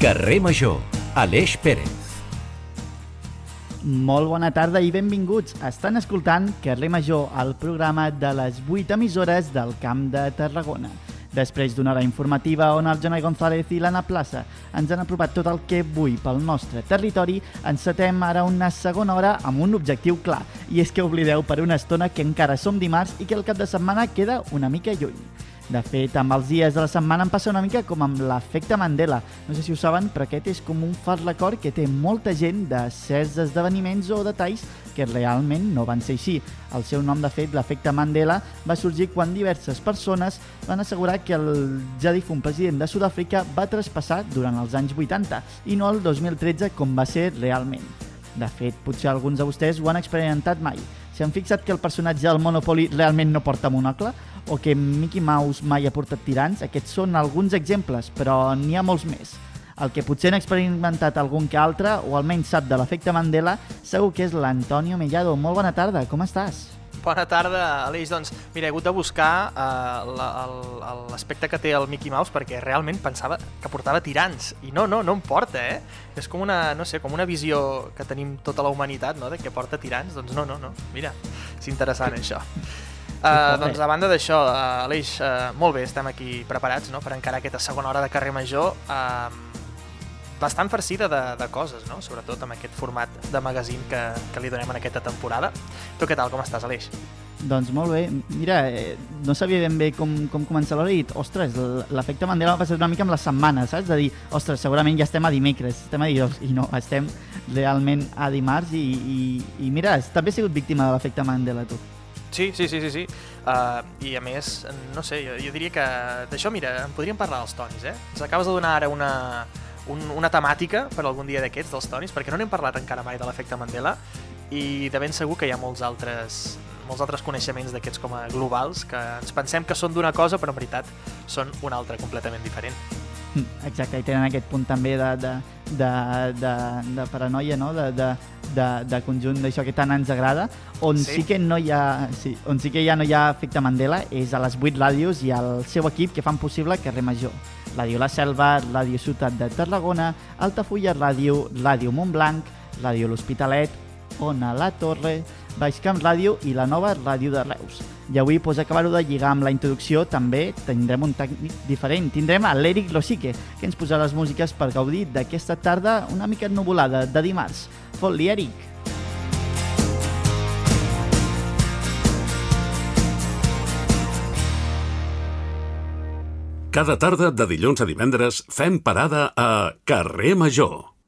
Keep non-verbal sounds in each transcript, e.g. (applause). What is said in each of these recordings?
Carrer Major, Aleix Pérez. Molt bona tarda i benvinguts. Estan escoltant Carrer Major, el programa de les 8 emissores del Camp de Tarragona. Després d'una hora informativa on el Jonai González i l'Anna Plaça ens han aprovat tot el que vull pel nostre territori, encetem ara una segona hora amb un objectiu clar, i és que oblideu per una estona que encara som dimarts i que el cap de setmana queda una mica lluny. De fet, amb els dies de la setmana em passa una mica com amb l'efecte Mandela. No sé si ho saben, però aquest és com un fals record que té molta gent de certs esdeveniments o detalls que realment no van ser així. El seu nom, de fet, l'efecte Mandela, va sorgir quan diverses persones van assegurar que el ja difunt president de Sud-àfrica va traspassar durant els anys 80 i no el 2013 com va ser realment. De fet, potser alguns de vostès ho han experimentat mai. Si han fixat que el personatge del Monopoly realment no porta monocle, o que Mickey Mouse mai ha portat tirants, aquests són alguns exemples, però n'hi ha molts més. El que potser han experimentat algun que altre, o almenys sap de l'efecte Mandela, segur que és l'Antonio Mellado. Molt bona tarda, com estàs? Bona tarda, Aleix. Doncs, mira, he hagut de buscar uh, l'aspecte que té el Mickey Mouse perquè realment pensava que portava tirants. I no, no, no em porta, eh? És com una, no sé, com una visió que tenim tota la humanitat, no?, de que porta tirants. Doncs no, no, no. Mira, és interessant, això. Uh, doncs a banda d'això, uh, Aleix, uh, molt bé, estem aquí preparats no? per encarar aquesta segona hora de carrer major uh, bastant farcida de, de coses, no? sobretot amb aquest format de magazine que, que li donem en aquesta temporada. Tu què tal, com estàs, Aleix? Doncs molt bé. Mira, eh, no sabia ben bé com, com començar l'hora i dit, ostres, l'efecte Mandela m'ha passat una mica amb les setmanes, saps? De dir, ostres, segurament ja estem a dimecres, estem a dijous, i no, estem realment a dimarts i, i, i mira, també he sigut víctima de l'efecte Mandela, tu. Sí, sí, sí, sí, sí. Uh, I a més, no sé, jo, jo diria que d'això, mira, en podríem parlar dels tonis, eh? Ens acabes de donar ara una, un, una temàtica per algun dia d'aquests, dels tonis, perquè no n'hem parlat encara mai de l'efecte Mandela i de ben segur que hi ha molts altres, molts altres coneixements d'aquests com a globals que ens pensem que són d'una cosa però en veritat són una altra completament diferent. Exacte, i tenen aquest punt també de, de, de, de, de paranoia, no? de, de, de, de conjunt d'això que tant ens agrada, on sí. sí que no hi ha, sí, on sí que ja no hi ha efecte Mandela és a les 8 ràdios i al seu equip que fan possible Carrer Major. Ràdio La Selva, Ràdio Ciutat de Tarragona, Altafulla Ràdio, Ràdio Montblanc, Ràdio L'Hospitalet, Ona La Torre, Baixcamp Ràdio i la nova Ràdio de Reus. I avui, pues, acabar-ho de lligar amb la introducció, també tindrem un tècnic diferent. Tindrem a l'Eric Losique, que ens posarà les músiques per gaudir d'aquesta tarda una mica nuvolada de dimarts. Fot-li, Eric! Cada tarda de dilluns a divendres fem parada a Carrer Major.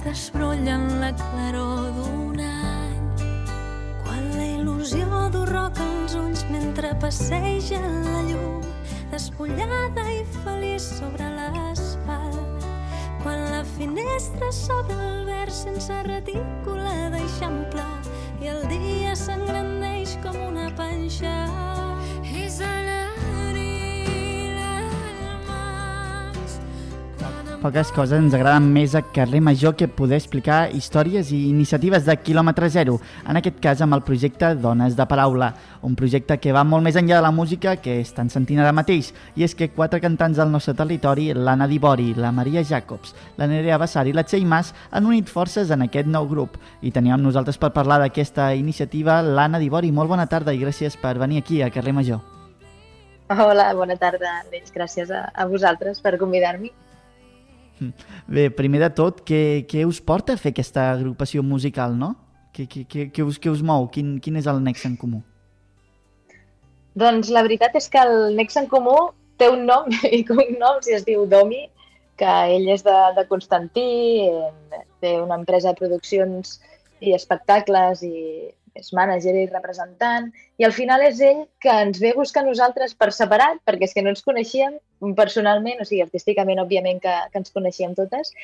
I aquestes brollen la claror d'un any. Quan la il·lusió du roca als ulls mentre passeja la llum, despullada i feliç sobre l'asfalt. Quan la finestra s'obre al verd sense retícula d'eixample i el dia s'engrandeix com una panxa. Poques coses ens agraden més a Carrer Major que poder explicar històries i iniciatives de quilòmetre zero, en aquest cas amb el projecte Dones de Paraula, un projecte que va molt més enllà de la música que estan sentint ara mateix, i és que quatre cantants del nostre territori, l'Anna Dibori, la Maria Jacobs, la Nerea Bassar i la Txell Mas, han unit forces en aquest nou grup. I teníem nosaltres per parlar d'aquesta iniciativa l'Anna Dibori. Molt bona tarda i gràcies per venir aquí a Carrer Major. Hola, bona tarda, Aleix. Gràcies a, a vosaltres per convidar-me. Bé, primer de tot, què, què us porta a fer aquesta agrupació musical, no? Què, què, què, què, us, què us mou? Quin, quin és el nexe en comú? Doncs la veritat és que el nexe en comú té un nom (laughs) i cognoms i es diu Domi, que ell és de, de Constantí, eh, té una empresa de produccions i espectacles i és mànager i representant, i al final és ell que ens ve a buscar nosaltres per separat, perquè és que no ens coneixíem personalment, o sigui, artísticament, òbviament, que, que ens coneixíem totes,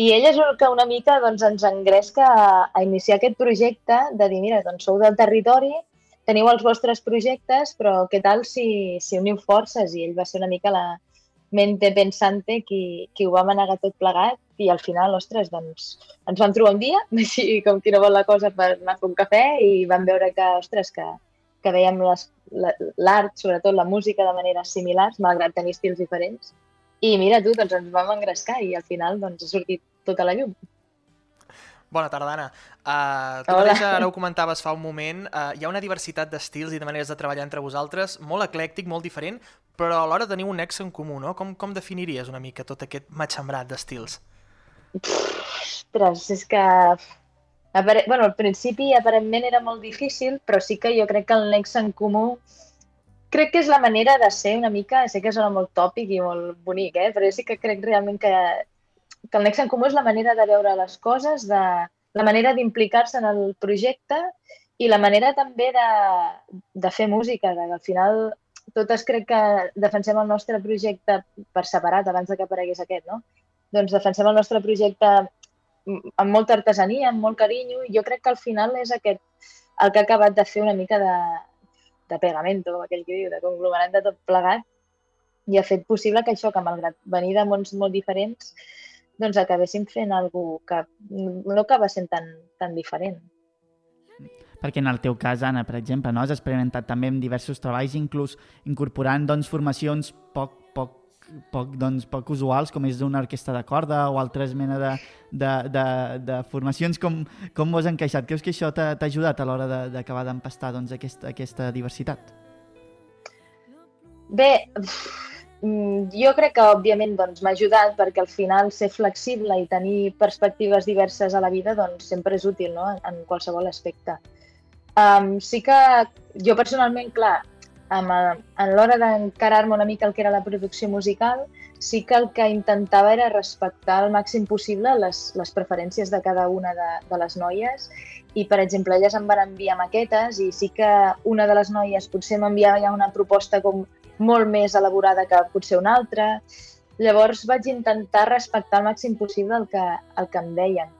i ell és el que una mica doncs, ens engresca a, a iniciar aquest projecte de dir, mira, doncs sou del territori, teniu els vostres projectes, però què tal si, si uniu forces? I ell va ser una mica la mente pensante qui, qui ho va manegar tot plegat i al final, ostres, doncs ens vam trobar un dia, (laughs) així com qui no vol la cosa per anar a fer un cafè i vam veure que, ostres, que, que veiem l'art, sobretot la música, de maneres similars, malgrat tenir estils diferents. I mira tu, doncs ens vam engrescar i al final doncs, ha sortit tota la llum. Bona tarda, Anna. Uh, tu mateixa ara ho comentaves fa un moment, uh, hi ha una diversitat d'estils i de maneres de treballar entre vosaltres, molt eclèctic, molt diferent, però alhora teniu un nexe en comú, no? Com, com definiries una mica tot aquest matxembrat d'estils? Ostres, és que... Apare... Bueno, al principi aparentment era molt difícil, però sí que jo crec que el nexe en comú crec que és la manera de ser una mica, sé que sona molt tòpic i molt bonic, eh? però sí que crec realment que que el nexe en comú és la manera de veure les coses, de, la manera d'implicar-se en el projecte i la manera també de, de fer música, de, al final totes crec que defensem el nostre projecte per separat abans de que aparegués aquest, no? Doncs defensem el nostre projecte amb molta artesania, amb molt carinyo, i jo crec que al final és aquest el que ha acabat de fer una mica de, de pegamento, aquell que diu, de conglomerat de tot plegat, i ha fet possible que això, que malgrat venir de mons molt diferents, doncs acabéssim fent alguna que no acaba sent tan, tan diferent. Perquè en el teu cas, Anna, per exemple, no? has experimentat també amb diversos treballs, inclús incorporant doncs, formacions poc, poc, poc, doncs, poc usuals, com és d'una orquestra de corda o altres mena de, de, de, de formacions. Com, com ho has encaixat? Creus que això t'ha ajudat a l'hora d'acabar d'empastar doncs, aquesta, aquesta diversitat? Bé, Mm, jo crec que, òbviament, doncs, m'ha ajudat perquè al final ser flexible i tenir perspectives diverses a la vida doncs, sempre és útil no? en qualsevol aspecte. Um, sí que jo personalment, clar, amb, en l'hora d'encarar-me una mica el que era la producció musical, sí que el que intentava era respectar al màxim possible les, les preferències de cada una de, de les noies i, per exemple, elles em van enviar maquetes i sí que una de les noies potser m'enviava ja una proposta com molt més elaborada que potser una altra. Llavors vaig intentar respectar al màxim possible el que, el que em deien.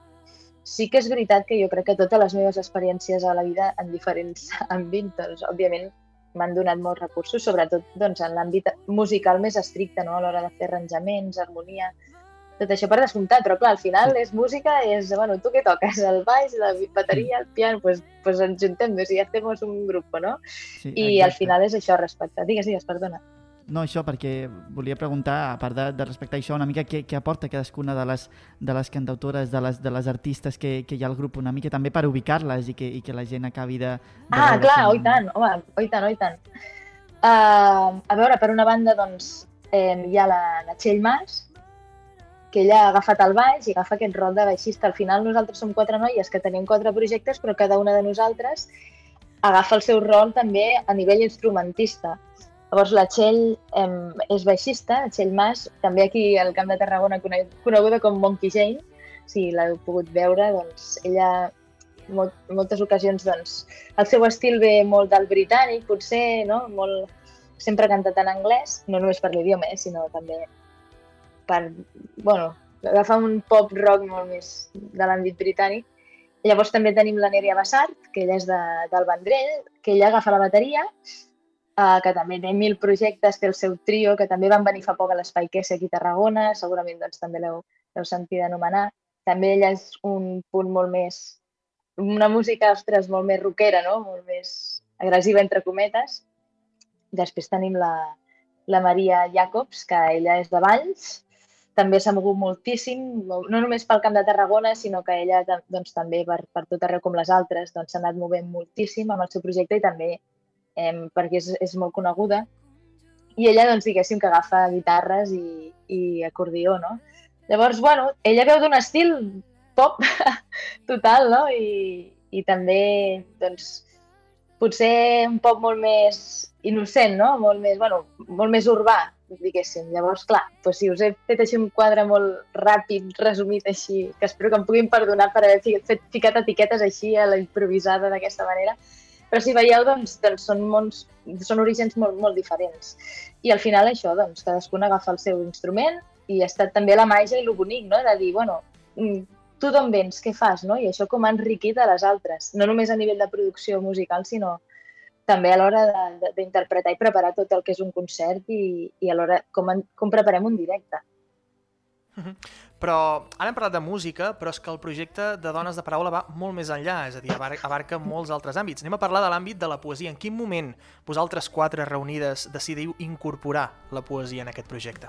Sí que és veritat que jo crec que totes les meves experiències a la vida en diferents (laughs) àmbits, doncs, òbviament, m'han donat molts recursos, sobretot doncs, en l'àmbit musical més estricte, no? a l'hora de fer arranjaments, harmonia, tot això per descomptat, però clar, al final és música, és, bueno, tu què toques? El baix, la bateria, el piano, pues, pues ens juntem, o sigui, hacemos un grup, no? Sí, I exacte. al final és això, respecte. Digues, digues, perdona. No, això, perquè volia preguntar, a part de, de respectar això, una mica què, què aporta cadascuna de les, de les cantautores, de les, de les artistes que, que hi ha al grup, una mica també per ubicar-les i, que, i que la gent acabi de... de ah, clar, oi tant, home, oi tant, oi tant. Uh, a veure, per una banda, doncs, eh, hi ha la, la Txell Mas, que ella ha agafat el baix i agafa aquest rol de baixista. Al final nosaltres som quatre noies que tenim quatre projectes, però cada una de nosaltres agafa el seu rol també a nivell instrumentista. Llavors la Txell eh, és baixista, Txell Mas, també aquí al Camp de Tarragona coneguda com Monkey Jane, si l'heu pogut veure, doncs ella en moltes ocasions doncs, el seu estil ve molt del britànic, potser, no? molt, sempre cantat en anglès, no només per l'idioma, eh, sinó també per, bueno, agafar un pop rock molt més de l'àmbit britànic. Llavors també tenim la Nerea Bassart, que ella és de, del Vendrell, que ella agafa la bateria, eh, que també té mil projectes, té el seu trio, que també van venir fa poc a l'Espai Quessa aquí a Tarragona, segurament doncs, també l'heu sentit anomenar. També ella és un punt molt més, una música, ostres, molt més rockera, no? molt més agressiva, entre cometes. Després tenim la, la Maria Jacobs, que ella és de Valls, també s'ha mogut moltíssim, no només pel Camp de Tarragona, sinó que ella doncs, també per, per tot arreu com les altres doncs, s'ha anat movent moltíssim amb el seu projecte i també eh, perquè és, és molt coneguda. I ella, doncs, diguéssim, que agafa guitarres i, i acordió, no? Llavors, bueno, ella veu d'un estil pop (laughs) total, no? I, i també, doncs, potser un pop molt més innocent, no? Molt més, bueno, molt més urbà, diguéssim. Llavors, clar, doncs si us he fet així un quadre molt ràpid, resumit així, que espero que em puguin perdonar per haver fet, ficat etiquetes així a la improvisada d'aquesta manera, però si veieu, doncs, doncs són, mons, són orígens molt, molt diferents. I al final això, doncs, cadascun agafa el seu instrument i ha estat també la màgia i el bonic, no?, de dir, bueno, mm, tu d'on vens, què fas, no? I això com ha enriquit a les altres, no només a nivell de producció musical, sinó també a l'hora d'interpretar i preparar tot el que és un concert i, i a l'hora com, en, com preparem un directe. Però ara hem parlat de música, però és que el projecte de Dones de Paraula va molt més enllà, és a dir, abar- abarca molts altres àmbits. Anem a parlar de l'àmbit de la poesia. En quin moment vosaltres quatre reunides decidiu incorporar la poesia en aquest projecte?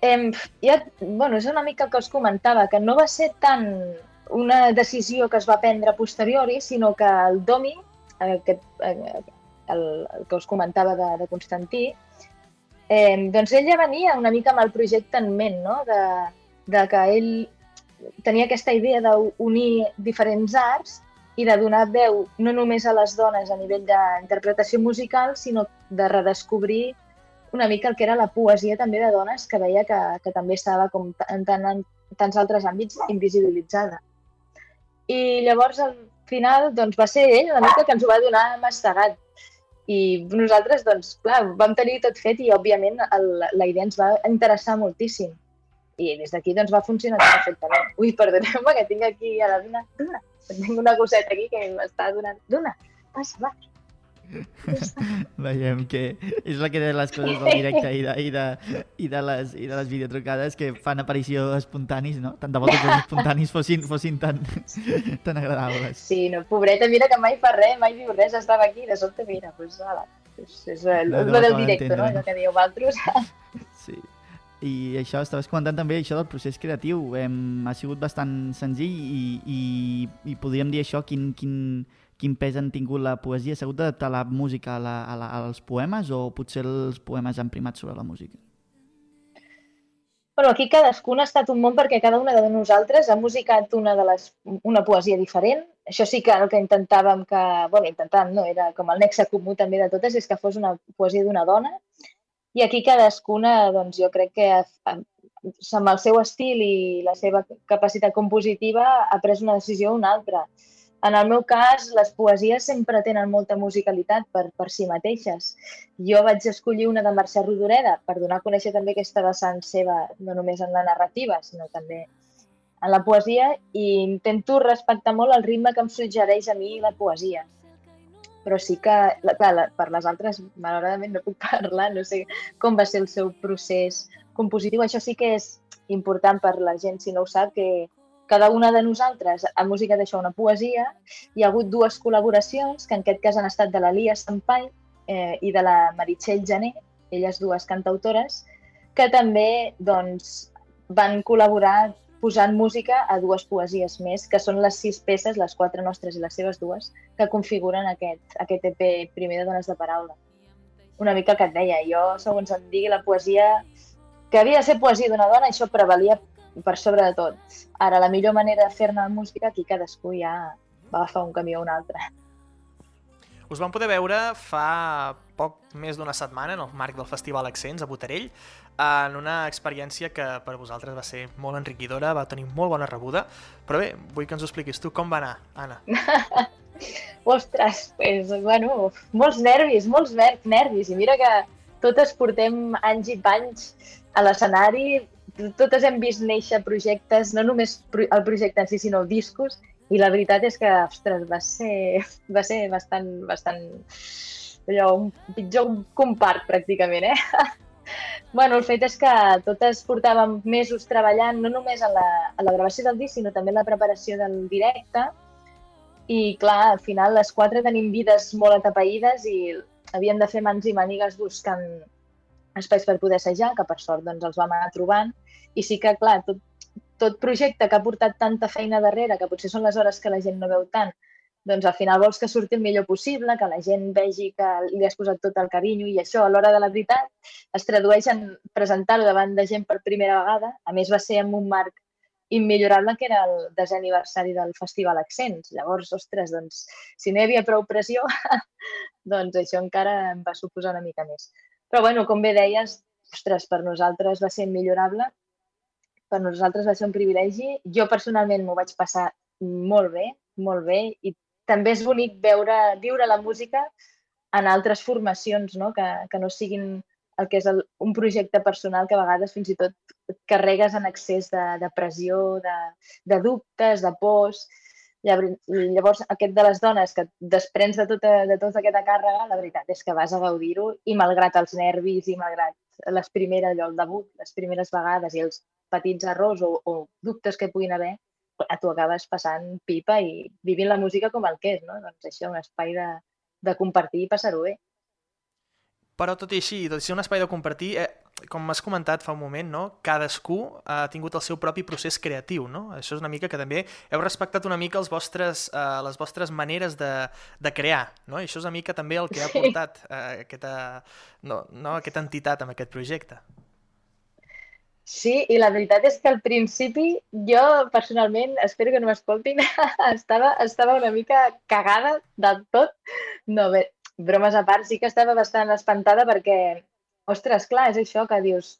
Em, ja, bueno, és una mica el que us comentava, que no va ser tant una decisió que es va prendre a posteriori, sinó que el Domi, aquest, eh, el, el que us comentava de, de Constantí, eh, doncs ell ja venia una mica amb el projecte en ment, no? de, de que ell tenia aquesta idea d'unir diferents arts i de donar veu no només a les dones a nivell d'interpretació musical, sinó de redescobrir una mica el que era la poesia també de dones que veia que, que també estava com en, tant, en tants altres àmbits invisibilitzada. I llavors al final doncs, va ser ell una mica que ens ho va donar mastegat. I nosaltres, doncs, clar, vam tenir tot fet i, òbviament, el, la idea ens va interessar moltíssim. I des d'aquí doncs, va funcionar perfectament. Ui, perdoneu-me que tinc aquí a la Duna. Duna, tinc una coseta aquí que m'està donant. Duna, passa, va. (laughs) Veiem que és la que de les coses del directe i de, i de, i de, les, i de les videotrucades que fan aparició espontanis, no? Tant de bo tots els espontanis fossin, fossin tan, tan agradables. Sí, no, pobreta, mira que mai fa res, mai diu res, estava aquí, de sobte, mira, doncs, ala, és, és el, No, no del directe, no? Allò que dieu vosaltres. (laughs) Sí. I això, estaves comentant també això del procés creatiu. Hem, ha sigut bastant senzill i, i, i podríem dir això, quin, quin, quin pes han tingut la poesia. S'ha hagut d'adaptar la música a la, a la, als poemes o potser els poemes han primat sobre la música? Bueno, aquí cadascun ha estat un món perquè cada una de nosaltres ha musicat una, de les, una poesia diferent. Això sí que el que intentàvem que, bueno, intentàvem, no, era com el nexe comú també de totes, és que fos una poesia d'una dona. I aquí cadascuna, doncs jo crec que amb el seu estil i la seva capacitat compositiva ha pres una decisió o una altra. En el meu cas, les poesies sempre tenen molta musicalitat per, per si mateixes. Jo vaig escollir una de Mercè Rodoreda per donar a conèixer també aquesta vessant seva, no només en la narrativa, sinó també en la poesia, i intento respectar molt el ritme que em suggereix a mi la poesia. Però sí que, la- clar, la- per les altres, malauradament no puc (laughs) parlar, no sé com va ser el seu procés compositiu. Això sí que és important per la gent, si no ho sap, que cada una de nosaltres ha musicat això una poesia. Hi ha hagut dues col·laboracions, que en aquest cas han estat de la Lia Sampai eh, i de la Meritxell Jané, elles dues cantautores, que també doncs, van col·laborar posant música a dues poesies més, que són les sis peces, les quatre nostres i les seves dues, que configuren aquest, aquest EP primer de Dones de Paraula. Una mica el que et deia, jo, segons em digui, la poesia, que havia de ser poesia d'una dona, això prevalia per sobre de tot. Ara, la millor manera de fer-ne música, aquí cadascú ja va agafar un camí o un altre. Us vam poder veure fa poc més d'una setmana en el marc del Festival Accents a Botarell en una experiència que per vosaltres va ser molt enriquidora, va tenir molt bona rebuda, però bé, vull que ens ho expliquis tu com va anar, Anna. (laughs) Ostres, pues, bueno, molts nervis, molts ner- nervis. I mira que totes portem anys i panys a l'escenari, totes hem vist néixer projectes, no només el projecte en si, sinó discos, i la veritat és que, ostres, va ser, (laughs) va ser bastant, bastant, allò, un pitjor compart, pràcticament, eh? (laughs) bueno, el fet és que totes portàvem mesos treballant, no només en la, en la gravació del disc, sinó també en la preparació del directe, i clar, al final les quatre tenim vides molt atapeïdes i havíem de fer mans i mànigues buscant espais per poder assajar, que per sort doncs, els vam anar trobant. I sí que, clar, tot, tot projecte que ha portat tanta feina darrere, que potser són les hores que la gent no veu tant, doncs al final vols que surti el millor possible, que la gent vegi que li has posat tot el carinyo i això a l'hora de la veritat es tradueix en presentar-ho davant de gent per primera vegada. A més va ser en un marc immillorable que era el desè aniversari del Festival Accents. Llavors, ostres, doncs, si no hi havia prou pressió, (laughs) doncs això encara em va suposar una mica més. Però, bueno, com bé deies, ostres, per nosaltres va ser immillorable, per nosaltres va ser un privilegi. Jo personalment m'ho vaig passar molt bé, molt bé, i també és bonic veure, viure la música en altres formacions, no? Que, que no siguin el que és el, un projecte personal que a vegades fins i tot carregues en excés de, de pressió, de, de dubtes, de pors. Llavors, aquest de les dones que desprens de tota, de tota aquesta càrrega, la veritat és que vas a gaudir-ho i malgrat els nervis i malgrat les primeres, allò, el debut, les primeres vegades i els petits errors o, o dubtes que puguin haver, tu acabes passant pipa i vivint la música com el que és, no? Doncs això, un espai de, de compartir i passar-ho bé. Però tot i així, tot i ser un espai de compartir, eh, com has comentat fa un moment, no? cadascú ha tingut el seu propi procés creatiu. No? Això és una mica que també heu respectat una mica els vostres, eh, les vostres maneres de, de crear. No? I això és una mica també el que ha portat eh, aquesta, no, no, aquesta entitat amb aquest projecte. Sí, i la veritat és que al principi jo personalment, espero que no m'escoltin, (laughs) estava, estava una mica cagada del tot. No, bé, bromes a part, sí que estava bastant espantada perquè, ostres, clar, és això que dius,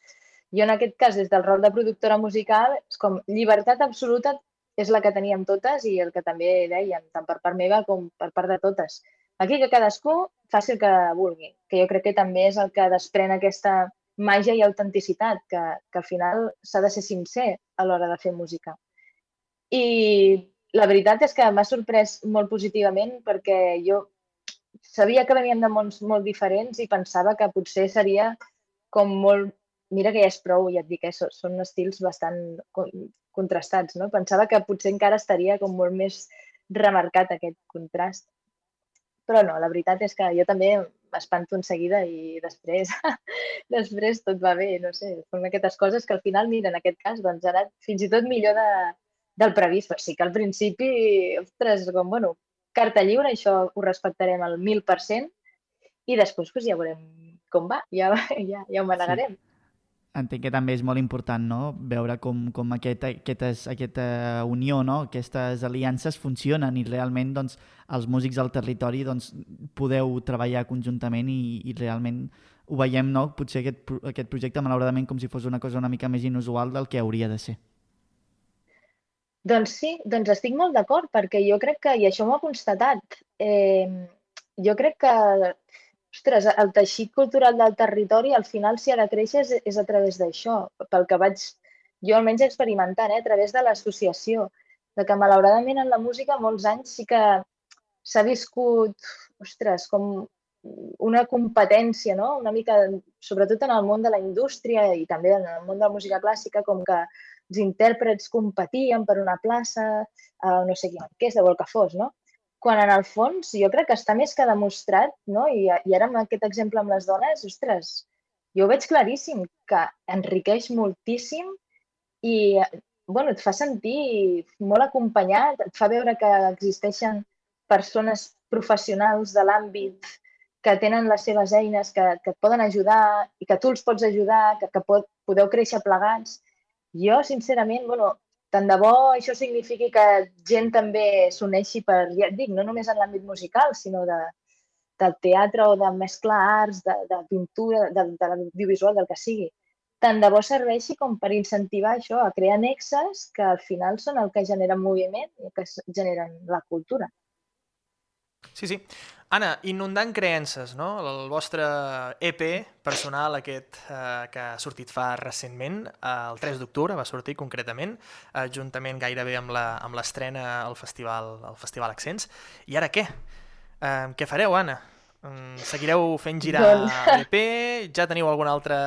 jo en aquest cas, des del rol de productora musical, és com llibertat absoluta és la que teníem totes i el que també dèiem, tant per part meva com per part de totes. Aquí que cadascú faci el que vulgui, que jo crec que també és el que desprèn aquesta màgia i autenticitat, que, que al final s'ha de ser sincer a l'hora de fer música. I la veritat és que m'ha sorprès molt positivament perquè jo sabia que venien de mons molt diferents i pensava que potser seria com molt... Mira que ja és prou, ja et dic, eh? són estils bastant contrastats, no? Pensava que potser encara estaria com molt més remarcat aquest contrast. Però no, la veritat és que jo també m'espanto en seguida i després, (laughs) després tot va bé, no sé, són aquestes coses que al final, mira, en aquest cas, doncs ha fins i tot millor de, del previst, però sí que al principi, ostres, com, bueno, carta lliure, això ho respectarem al 1.000% i després pues, ja veurem com va, ja, (laughs) ja, ja ho manegarem. Sí. Entenc que també és molt important no? veure com, com aquest, aquestes, aquesta unió, no? aquestes aliances funcionen i realment doncs, els músics del territori doncs, podeu treballar conjuntament i, i realment ho veiem, no? potser aquest, aquest projecte malauradament com si fos una cosa una mica més inusual del que hauria de ser. Doncs sí, doncs estic molt d'acord, perquè jo crec que, i això m'ho ha constatat, eh, jo crec que, ostres, el teixit cultural del territori al final si ha de créixer és, és a través d'això, pel que vaig jo almenys experimentant, eh, a través de l'associació, de que malauradament en la música molts anys sí que s'ha viscut, ostres, com una competència, no? una mica, sobretot en el món de la indústria i també en el món de la música clàssica, com que els intèrprets competien per una plaça, eh, no sé quina orquestra o el que fos, no? Quan en el fons jo crec que està més que demostrat, no? I, i ara amb aquest exemple amb les dones, ostres, jo ho veig claríssim, que enriqueix moltíssim i bueno, et fa sentir molt acompanyat, et fa veure que existeixen persones professionals de l'àmbit que tenen les seves eines, que, que et poden ajudar i que tu els pots ajudar, que, que pot, podeu créixer plegats. Jo, sincerament, bueno, tant de bo això signifiqui que gent també s'uneixi per, ja et dic, no només en l'àmbit musical, sinó de, del teatre o de mesclar arts, de, de pintura, de, de l'audiovisual, del que sigui. Tant de bo serveixi com per incentivar això, a crear nexes que al final són el que generen moviment i que generen la cultura. Sí, sí. Anna, inundant creences, no? El vostre EP personal aquest eh, que ha sortit fa recentment, eh, el 3 d'octubre va sortir concretament, eh, juntament gairebé amb l'estrena al festival, al festival Accents. I ara què? Eh, què fareu, Anna? Mm, seguireu fent girar doncs... l'EP? Ja teniu alguna altra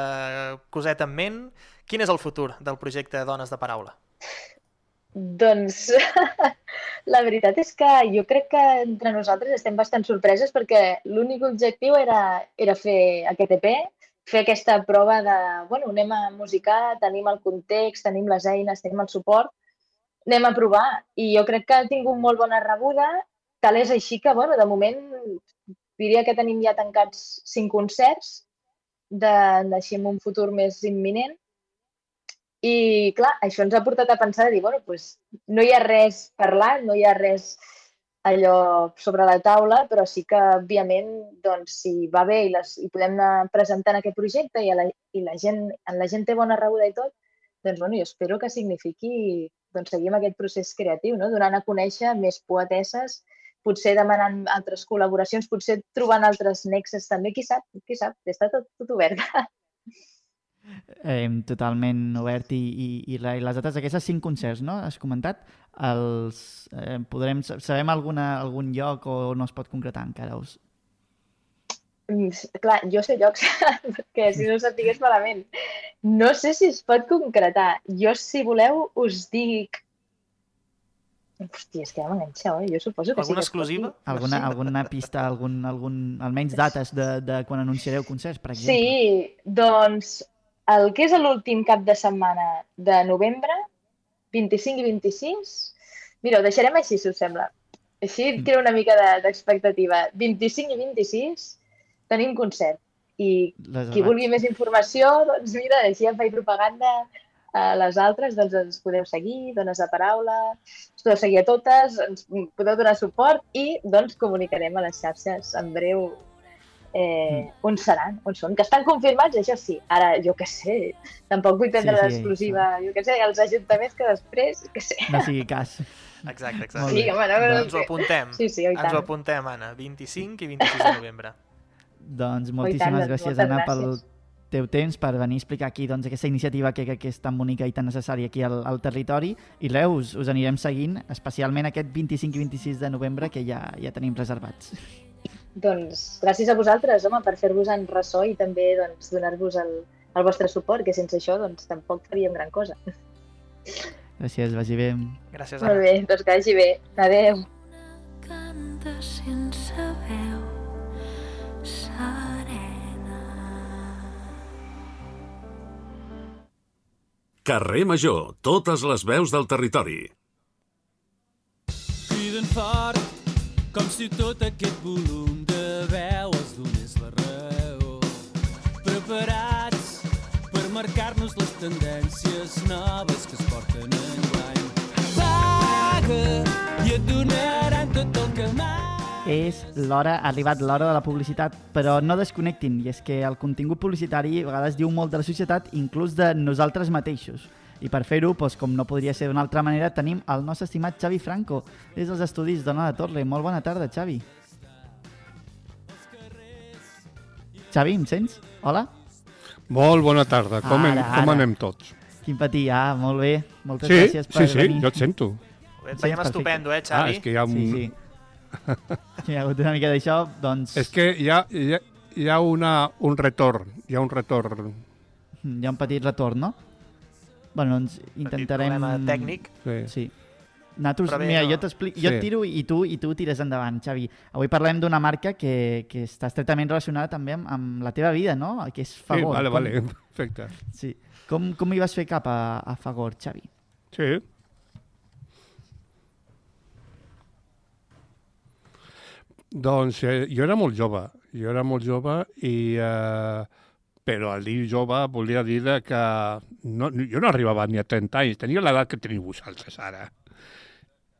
coseta en ment? Quin és el futur del projecte Dones de Paraula? Doncs (laughs) la veritat és que jo crec que entre nosaltres estem bastant sorpreses perquè l'únic objectiu era, era fer aquest EP, fer aquesta prova de, bueno, anem a musicar, tenim el context, tenim les eines, tenim el suport, anem a provar. I jo crec que ha tingut molt bona rebuda, tal és així que, bueno, de moment diria que tenim ja tancats cinc concerts, de, en un futur més imminent, i, clar, això ens ha portat a pensar de dir, bueno, pues, no hi ha res parlat, no hi ha res allò sobre la taula, però sí que, òbviament, doncs, si va bé i, les, i podem anar presentant aquest projecte i, la, i la, gent, en la gent té bona rebuda i tot, doncs, bueno, jo espero que signifiqui doncs, seguir amb aquest procés creatiu, no? donant a conèixer més poetesses, potser demanant altres col·laboracions, potser trobant altres nexes també, qui sap, qui sap, està tot, tot obert. (laughs) eh, totalment obert i, i, i, la, i les dates d'aquestes cinc concerts, no? Has comentat? Els, eh, podrem, sabem alguna, algun lloc o no es pot concretar encara? Us... Mm, Clar, jo sé llocs, (laughs) perquè si no ho sapigués malament. No sé si es pot concretar. Jo, si voleu, us dic... Hòstia, és que ja m'enganxeu, eh? Jo suposo que Alguna sí que pot exclusiva? Alguna, alguna pista, algun, algun, almenys dates de, de quan anunciareu concerts, per exemple? Sí, doncs el que és l'últim cap de setmana de novembre, 25 i 26, mira, ho deixarem així, si us sembla. Així Mm. crea una mica de- d'expectativa. 25 i 26 tenim concert. I Les qui vulgui més informació, doncs mira, així em faig propaganda a les altres, doncs ens podeu seguir, dones de paraula, ens podeu seguir a totes, ens podeu donar suport i doncs comunicarem a les xarxes en breu eh, on seran, on són, que estan confirmats, això sí. Ara, jo què sé, tampoc vull prendre Sí, sí, l'exclusiva, jo què sé, els ajuntaments que després, què sé. No sigui cas. Exacte, exacte. Sí, home, no, no, Ens ho apuntem. Sí, sí, Ens ho tant. apuntem, Anna. 25 i 26 de novembre. Doncs tant, moltíssimes doncs, gràcies, moltes Anna, pel gràcies. teu temps, per venir a explicar aquí doncs, aquesta iniciativa que, que, que és tan bonica i tan necessària aquí al, al territori. I res, us, us anirem seguint, especialment aquest 25 i 26 de novembre, que ja, ja tenim reservats. Doncs gràcies a vosaltres, home, per fer-vos en ressò i també doncs, donar-vos el, el vostre suport, que sense això doncs, tampoc faríem gran cosa. Gràcies, vagi bé. Gràcies, Molt Anna. bé, doncs que vagi bé. Adéu. canta sense veu serena. Carrer Major, totes les veus del territori. criden fort, com si tot aquest volum veu els donés la raó. Preparats per marcar-nos les tendències noves que es porten enguany. Paga i et donaran tot el que mai És l'hora, ha arribat l'hora de la publicitat, però no desconnectin, i és que el contingut publicitari a vegades diu molt de la societat, inclús de nosaltres mateixos. I per fer-ho, doncs, com no podria ser d'una altra manera, tenim el nostre estimat Xavi Franco, des dels estudis d'Ona de Torre. Molt bona tarda, Xavi. Xavi, em sents? Hola? Molt bona tarda. Com, Ara, ara, com ara. anem tots? Quin patí, ah, molt bé. Moltes Sí, gràcies per sí, sí, venir. jo et sento. Et Sí, veiem perfecte. estupendo, eh, Ah, Xavi? és que hi ha un... Sí, sí. (laughs) Sí, hi ha hagut una mica d'això, doncs És que hi ha, hi ha, hi ha una, un retorn, hi ha un retorn. hi ha un petit retorn, no? Bueno, doncs Petit intentarem... problema tècnic. Sí. Sí. Però bé, mira, no? jo t'explico, jo Sí. et tiro i tu i tu tires endavant, Xavi. Avui parlem d'una marca que, que està estretament relacionada també amb, amb la teva vida, no? Que és Sí, Fagor. vale, Com- vale, perfecte. Sí. Com, com hi vas fer cap a, a Fagor, Xavi? Sí. Doncs eh, jo era molt jove, jo era molt jove i... Eh, però al dir jove volia dir que no, jo no arribava ni a 30 anys, tenia l'edat que teniu vosaltres ara.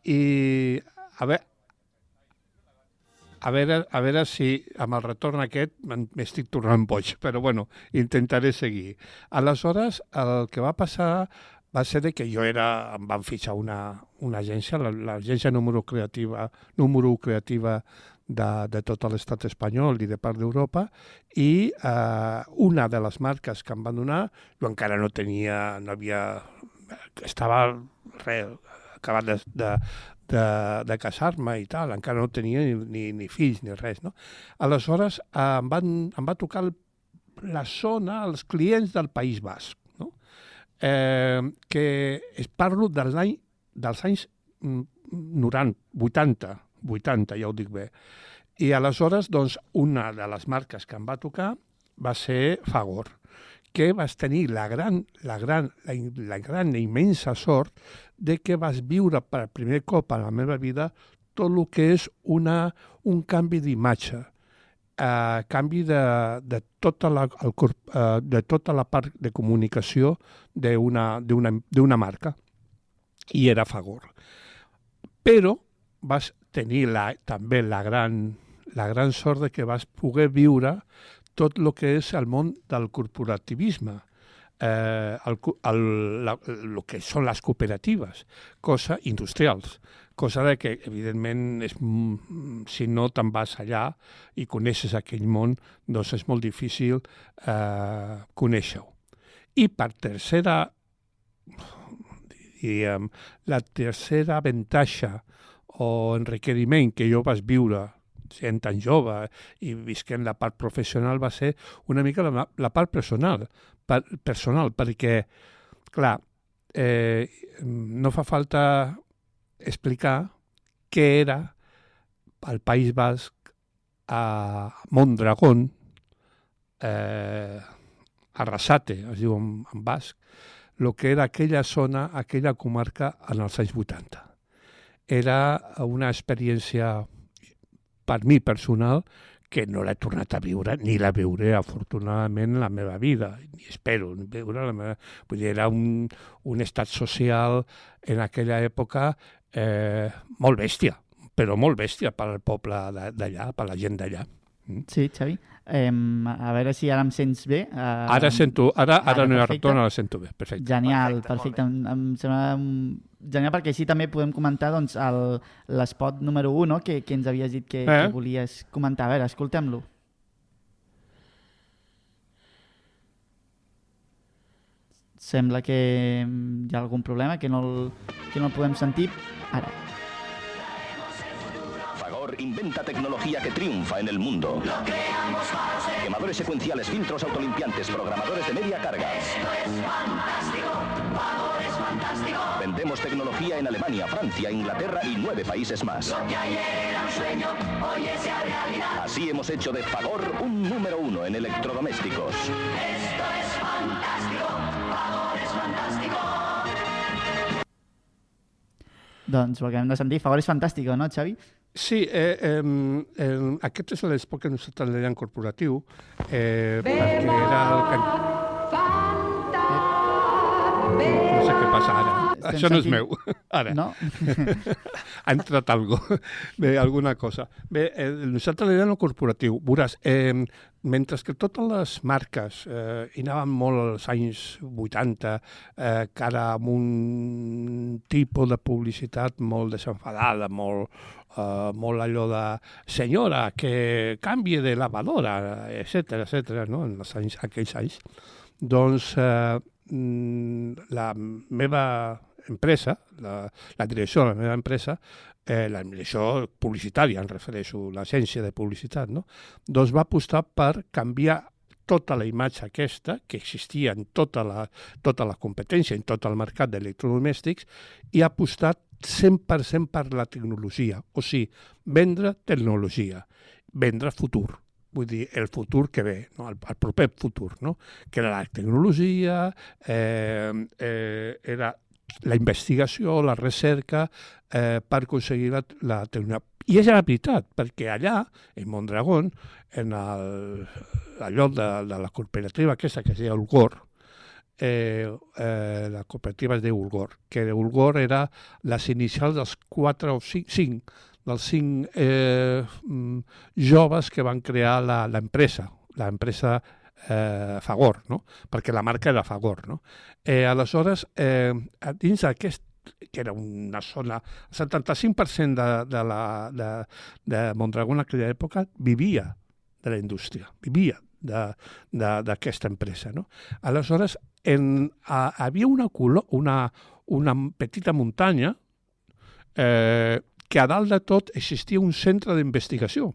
I a veure, a veure, a veure si amb el retorn aquest m'estic tornant boig, però bueno, intentaré seguir. Aleshores, el que va passar va ser de que jo era, em van fitxar una, una agència, la- l'agència número creativa, número creativa de, de tot l'estat espanyol i de part d'Europa, i eh, una de les marques que em van donar, jo encara no tenia, no havia, estava res, acabat de, de, de, de casar-me i tal, encara no tenia ni, ni, ni fills ni res, no? Aleshores eh, em, van, em va tocar el, la zona, els clients del País Basc, no? eh, que es parlo dels, any, dels anys mm, 90, 80, 80, ja ho dic bé. I aleshores, doncs, una de les marques que em va tocar va ser Fagor, que vas tenir la gran, la gran, la, la gran i immensa sort de que vas viure per primer cop a la meva vida tot el que és una, un canvi d'imatge, eh, canvi de, de, tota la, el, eh, de tota la part de comunicació d'una marca, i era Fagor. Però vas tenir la, també la gran, la gran sort de que vas poder viure tot el que és el món del corporativisme, eh, el, el, la, el que són les cooperatives, cosa industrials, cosa de que, evidentment, és, si no te'n vas allà i coneixes aquell món, doncs és molt difícil eh, conèixer-ho. I per tercera, diríem, la tercera avantatge o enriquiment que jo vaig viure sent tan jove i visquent la part professional va ser una mica la, la part personal, per, personal perquè, clar, eh, no fa falta explicar què era al País Basc a Mondragón, eh, Arrasate, es diu en, en basc, el que era aquella zona, aquella comarca en els anys 80. Era una experiència, per mi personal, que no l'he tornat a viure, ni la veuré afortunadament en la meva vida, ni espero veure la meva... Vull dir, era un, un estat social en aquella època eh, molt bèstia, però molt bèstia per al poble d'allà, per la gent d'allà. Mm. Sí, Xavi. Eh, a veure si ara em sents bé. Eh, Ara sento, ara, ara, ara, no hi ha retorn, ara sento bé, perfecte. Genial, Perfecte, perfecte. Em, em sembla genial perquè així també podem comentar doncs, l'espot número 1 no? que, que ens havies dit que, Eh? que volies comentar. A veure, escoltem-lo. Sembla que hi ha algun problema, que no el, que no el podem sentir. Ara. Fagor inventa tecnología que triunfa en el mundo. Quemadores secuenciales, filtros autolimpiantes, programadores de media carga. Vendemos tecnología en Alemania, Francia, Inglaterra y nueve países más. Así hemos hecho de Fagor un número uno en electrodomésticos. Doncs ho acabem de sentir. Favor és fantàstic, no, Xavi? Sí, eh, eh, eh, aquest és l'esport que nosaltres le dèiem corporatiu, eh, perquè era el que... No sé què passa ara. Estem Això no és sentint- meu. (laughs) Ara. No? ha entrat algo, (laughs) bé, alguna cosa. Bé, eh, nosaltres el corporatiu. Veuràs, eh, mentre que totes les marques eh, hi anaven molt als anys 80, eh, cara amb un tipus de publicitat molt desenfadada, molt, eh, molt allò de senyora, que canvie de lavadora, etc etc no? en els anys, aquells anys. Doncs eh, mm, la meva empresa, la, la direcció de la meva empresa, eh, direcció publicitària, em refereixo, l'agència de publicitat, no? doncs va apostar per canviar tota la imatge aquesta, que existia en tota la, tota la competència, en tot el mercat d'electrodomèstics, i ha apostat 100% per la tecnologia, o sigui, vendre tecnologia, vendre futur, vull dir, el futur que ve, no? el, el proper futur, no? que era la tecnologia, eh, eh, era la investigació, la recerca, eh, per aconseguir la, la tecnologia. I és la veritat, perquè allà, en Mondragón, en el, el lloc de, de la cooperativa aquesta que es deia Ulgor, eh, eh, la cooperativa es diu Ulgor, que Ulgor era les inicials dels quatre o cinc, cinc dels cinc eh, mm, joves que van crear l'empresa, l'empresa eh, Fagor, no? perquè la marca era Fagor. No? Eh, aleshores, eh, dins d'aquest que era una zona, el 75% de, de, la, de, de Mondragón en aquella època vivia de la indústria, vivia d'aquesta empresa. No? Aleshores, en, a, havia una, colo, una, una petita muntanya eh, que a dalt de tot existia un centre d'investigació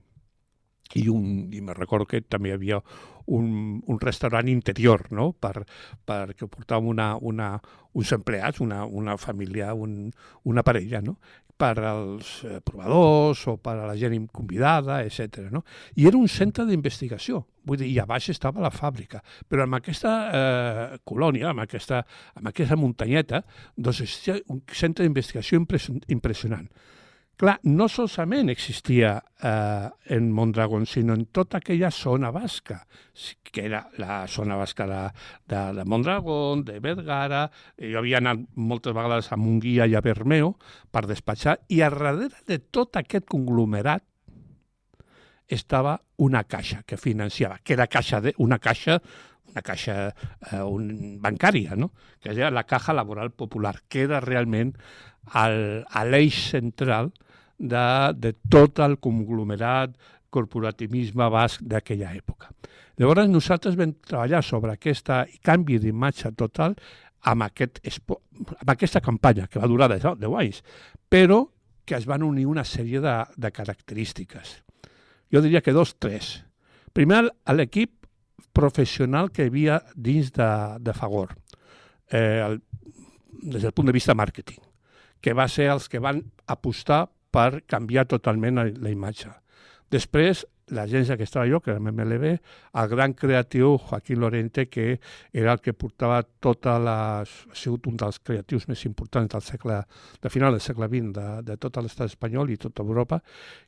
i, un, i me recordo que també hi havia un, un restaurant interior, no?, per, perquè portàvem una, una, uns empleats, una, una família, un, una parella, no?, per als eh, provadors o per a la gent convidada, etc. No? I era un centre d'investigació, vull dir, i a baix estava la fàbrica, però amb aquesta eh, colònia, amb aquesta, amb aquesta muntanyeta, doncs existia un centre d'investigació impression- impressionant. Clar, no solament existia eh, en Mondragón, sinó en tota aquella zona basca, que era la zona basca de, de, de Mondragón, de Vergara, jo havia anat moltes vegades a Munguia i a Bermeo per despatxar, i a darrere de tot aquest conglomerat estava una caixa que financiava, que era caixa de, una caixa una caixa eh, un, bancària, no? que era la Caja Laboral Popular, que era realment l'eix central de, de tot el conglomerat corporativisme basc d'aquella època. Llavors nosaltres vam treballar sobre aquesta canvi d'imatge total amb, aquest, amb aquesta campanya, que va durar 10, 10 anys, però que es van unir una sèrie de, de característiques. Jo diria que dos, tres. Primer, l'equip professional que hi havia dins de, de Fagor, eh, el, des del punt de vista màrqueting, que va ser els que van apostar per canviar totalment la, la imatge. Després, l'agència que estava jo, que era MMLB, el gran creatiu Joaquín Lorente, que era el que portava tota les... ha sigut un dels creatius més importants del segle, de final del segle XX de, de tot l'estat espanyol i tota Europa,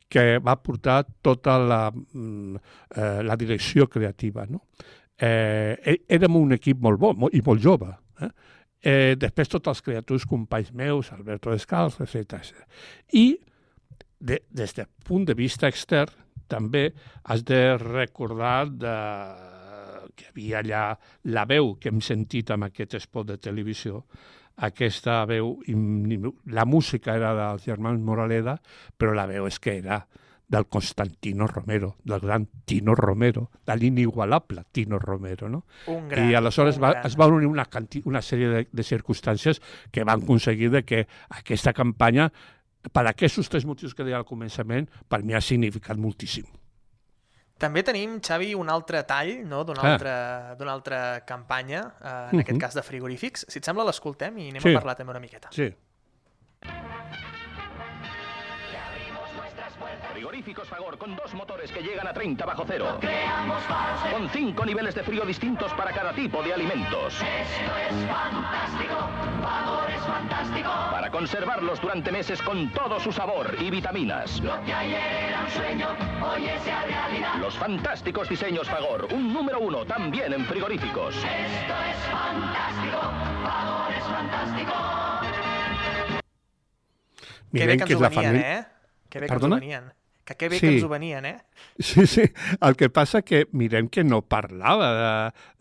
que va portar tota la, mm, eh, la direcció creativa. No? Eh, e- érem un equip molt bo i molt jove. Eh? Eh, després tots els creatius companys meus, Alberto Descalz, etc. I de, des del punt de vista extern també has de recordar de, que hi havia allà la veu que hem sentit amb aquest spot de televisió, aquesta veu, la música era dels germans Moraleda, però la veu és que era del Constantino Romero, del gran Tino Romero, de l'inigualable Tino Romero, no? Un gran, I aleshores va, gran. es va unir una, una sèrie de, de circumstàncies que van aconseguir de que aquesta campanya, per aquests tres motius que deia al començament, per mi ha significat moltíssim. També tenim, Xavi, un altre tall no? d'una Ah. altra, altra campanya, eh, en Mhm. aquest cas de frigorífics. Si et sembla, l'escoltem i anem Sí. a parlar també una miqueta. Sí. Frigoríficos Fagor con dos motores que llegan a 30 bajo cero. Con cinco niveles de frío distintos para cada tipo de alimentos. Esto es fantástico. Fagor es fantástico. Para conservarlos durante meses con todo su sabor y vitaminas. Lo que ayer era un sueño, hoy es ya realidad. Los fantásticos diseños Fagor, un número uno también en frigoríficos. Esto es fantástico. Fagor es fantástico. Mirem que és la família... eh? Que bé que que bé Sí. que ens ho venien, eh? Sí, sí. El que passa que mirem que no parlava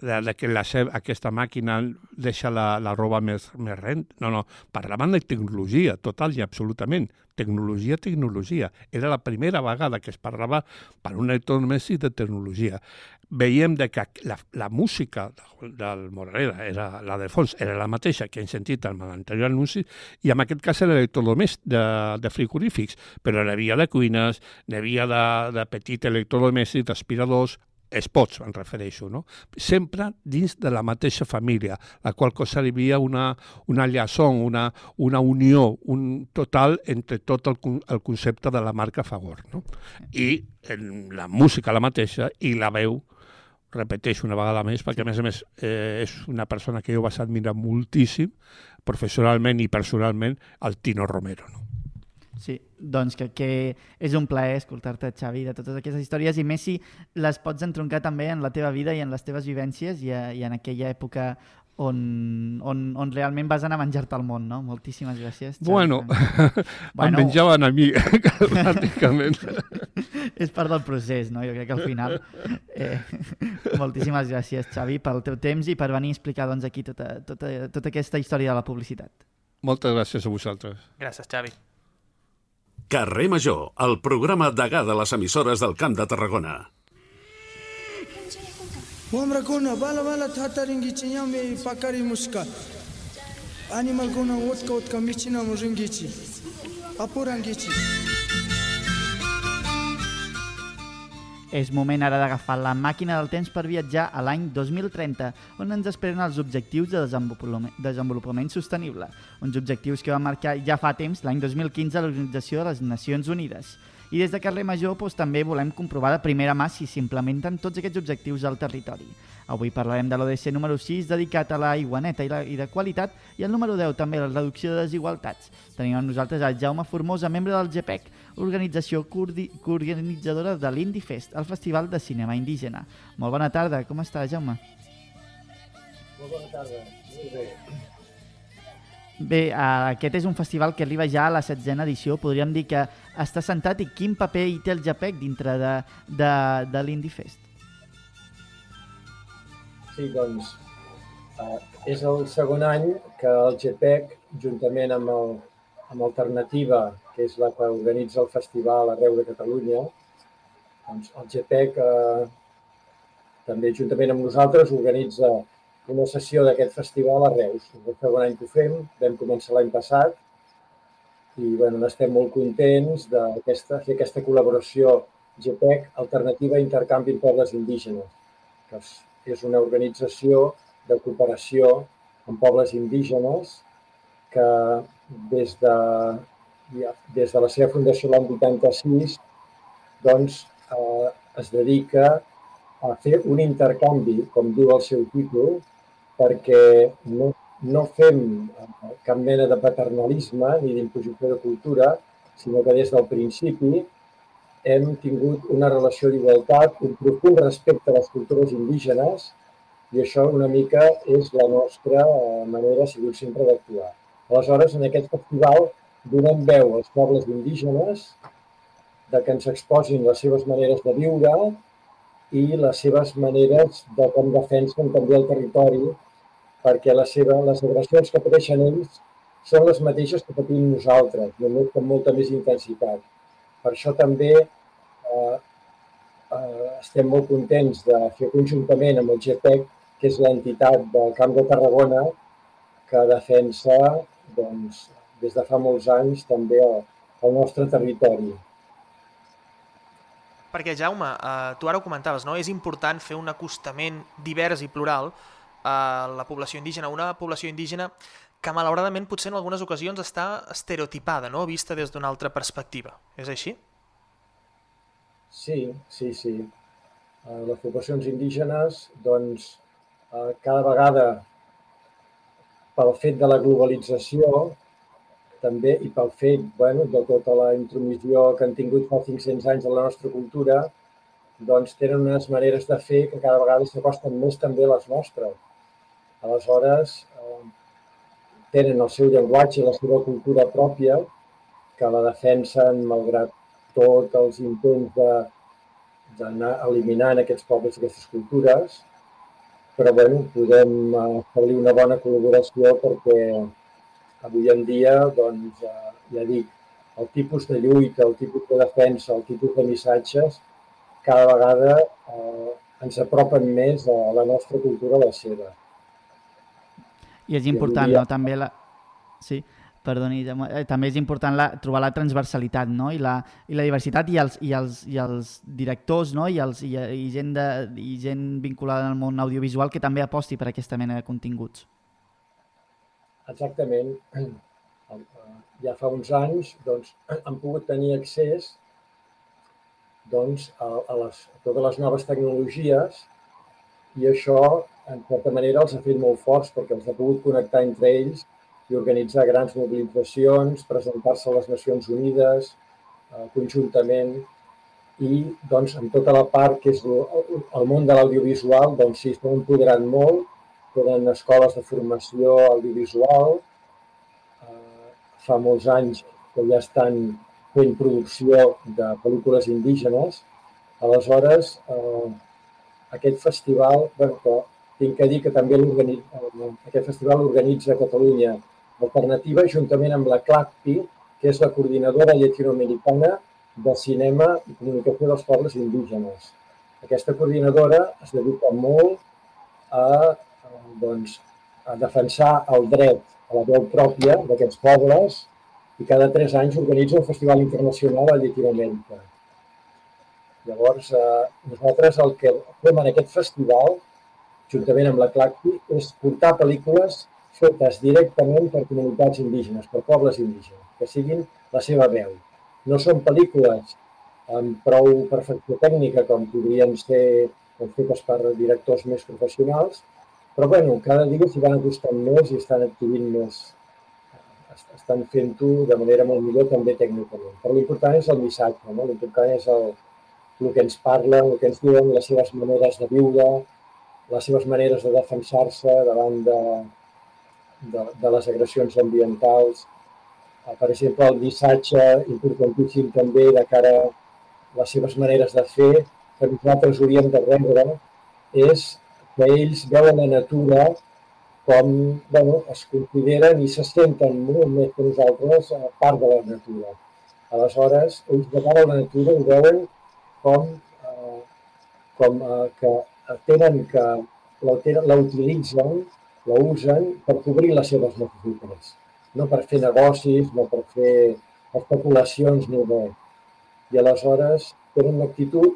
de, de, de que la seva, aquesta màquina deixa la, la roba més, més rent. No, no. Parlaven de tecnologia, total i absolutament. Tecnologia, tecnologia. Era la primera vegada que es parlava per un electrodomèstic de tecnologia. Veiem de que la, la música del Moraleda, era, la de fons, era la mateixa que hem sentit en l'anterior anunci, i en aquest cas era electrodomèstic de, de frigorífics, però n'hi havia de cuines, n'hi havia de, de petit electrodomèstic, d'aspiradors, spots, em refereixo, no? Sempre dins de la mateixa família, la qual cosa hi havia una, una llaçó, una, una unió, un total entre tot el, el concepte de la marca Fagor, no? I en la música la mateixa i la veu repeteixo una vegada més, perquè a més a més eh, és una persona que jo vaig admirar moltíssim, professionalment i personalment, el Tino Romero. No? Sí, doncs que, que és un plaer escoltar-te, Xavi, de totes aquestes històries i més si les pots entroncar també en la teva vida i en les teves vivències i, a, i en aquella època on, on, on realment vas anar a menjar-te el món, no? Moltíssimes gràcies. Xavi. Bueno, (laughs) Bueno. em menjaven a mi, (laughs) pràcticament. (laughs) és part del procés, no? Jo crec que al final... Eh, moltíssimes gràcies, Xavi, pel teu temps i per venir a explicar doncs, aquí tota, tota, tota aquesta història de la publicitat. Moltes gràcies a vosaltres. Gràcies, Xavi. Carrer Major, el programa degà de les emissores del Camp de Tarragona. Muska. Animal kona wotka wotka michina muringichi. Apurangichi. És moment ara d'agafar la màquina del temps per viatjar a l'any 2030, on ens esperen els objectius de desenvolupament, desenvolupament sostenible, uns objectius que va marcar ja fa temps, l'any 2015, a l'Organització de les Nacions Unides. I des de Carrer Major doncs, també volem comprovar de primera mà si s'implementen tots aquests objectius al territori. Avui parlarem de l'ODC número 6, dedicat a l'aigua neta i, la, i de qualitat, i el número 10 també, la reducció de desigualtats. Tenim amb nosaltres el Jaume Formosa, membre del GPEC, organització coorganitzadora de l'Indie Fest, el Festival de Cinema Indígena. Molt bona tarda, com està, Jaume? Molt bona tarda, molt bé. Bé, eh, aquest és un festival que arriba ja a la setzena edició. Podríem dir que està sentat i quin paper hi té el JPEG dintre de, de, de l'Indie Fest? Sí, doncs, eh, és el segon any que el GPEC, juntament amb, el, amb Alternativa, que és la que organitza el festival arreu de Catalunya, doncs, el GPEC, eh, també juntament amb nosaltres, organitza una sessió d'aquest festival a Reus. El segon any que ho fem, vam començar l'any passat i bueno, estem molt contents de fer aquesta col·laboració GPEC, Alternativa Intercanvi en Pobles Indígenes, que una organització de cooperació amb pobles indígenes que des de, des de la seva fundació l'any 86 doncs, eh, es dedica a fer un intercanvi, com diu el seu títol, perquè no, no fem eh, cap mena de paternalisme ni d'imposició de cultura, sinó que des del principi hem tingut una relació d'igualtat, un profund respecte a les cultures indígenes i això una mica és la nostra eh, manera, ha sigut sempre d'actuar. Aleshores, en aquest festival donem veu als pobles indígenes de que ens exposin les seves maneres de viure i les seves maneres de com defensen també el territori, perquè la seva, les agressions que pateixen ells són les mateixes que patim nosaltres, només amb molta més intensitat. Per això també eh, eh, estem molt contents de fer conjuntament amb el GPEC, que és l'entitat del Camp de Tarragona, que defensa doncs, des de fa molts anys també el, el nostre territori. Perquè, Jaume, eh, tu ara ho comentaves, no? és important fer un acostament divers i plural a la població indígena, una població indígena que malauradament potser en algunes ocasions està estereotipada, no? vista des d'una altra perspectiva. És així? Sí, sí, sí. Eh, les poblacions indígenes, doncs, eh, cada vegada pel fet de la globalització també i pel fet bueno, de tota la intromissió que han tingut fa 500 anys a la nostra cultura, doncs tenen unes maneres de fer que cada vegada s'acosten més també a les nostres. Aleshores, tenen el seu llenguatge i la seva cultura pròpia, que la defensen malgrat tots els intents d'anar eliminant aquests pobles i aquestes cultures, però bueno, podem eh, establir una bona col·laboració perquè avui en dia, doncs, eh, ja dic, el tipus de lluita, el tipus de defensa, el tipus de missatges, cada vegada eh, ens apropen més a la nostra cultura, a la seva. I és important, dia... no? També la... Sí, perdoni, eh, també és important la, trobar la transversalitat no? I, la, i la diversitat i els, i els, i els directors no? I, els, i, i, gent de, i gent vinculada al món audiovisual que també aposti per aquesta mena de continguts. Exactament. Ja fa uns anys doncs, (clears throat) han pogut tenir accés doncs, a, a, les, a totes les noves tecnologies i això, en certa manera, els ha fet molt forts perquè els ha pogut connectar entre ells i organitzar grans mobilitzacions, presentar-se a les Nacions Unides eh, conjuntament i doncs, en tota la part que és el, món de l'audiovisual, doncs sí, s'ha empoderat molt tenen escoles de formació audiovisual, eh, fa molts anys que ja estan fent producció de pel·lícules indígenes. Aleshores, eh, aquest festival, bueno, tinc que dir que també aquest festival l'organitza a Catalunya Alternativa juntament amb la CLACPI, que és la coordinadora llatinoamericana de cinema i comunicació dels pobles indígenes. Aquesta coordinadora es dedica molt a doncs, a defensar el dret a la veu pròpia d'aquests pobles i cada tres anys organitza un festival internacional a Llatinoamèrica. Llavors, eh, nosaltres el que fem en aquest festival, juntament amb la CLACTI, és portar pel·lícules fetes directament per comunitats indígenes, per pobles indígenes, que siguin la seva veu. No són pel·lícules amb prou perfecció tècnica com podrien ser fetes per directors més professionals, però bueno, cada dia s'hi van acostant més i estan adquirint més, estan fent-ho de manera molt millor també tècnicament. Però l'important és el missatge, no? l'important és el, el que ens parlen, el que ens diuen, les seves maneres de viure, les seves maneres de defensar-se davant de, de, de les agressions ambientals. Eh, per exemple, el missatge importantíssim també de cara a les seves maneres de fer, que nosaltres hauríem de rebre, és que ells veuen la natura com bueno, es consideren i se senten molt més que nosaltres a part de la natura. Aleshores, ells de cara a la natura ho veuen com com eh, que tenen que la utilitzen, la usen per cobrir les seves necessitats, no per fer negocis, no per fer especulacions ni res. I aleshores tenen una actitud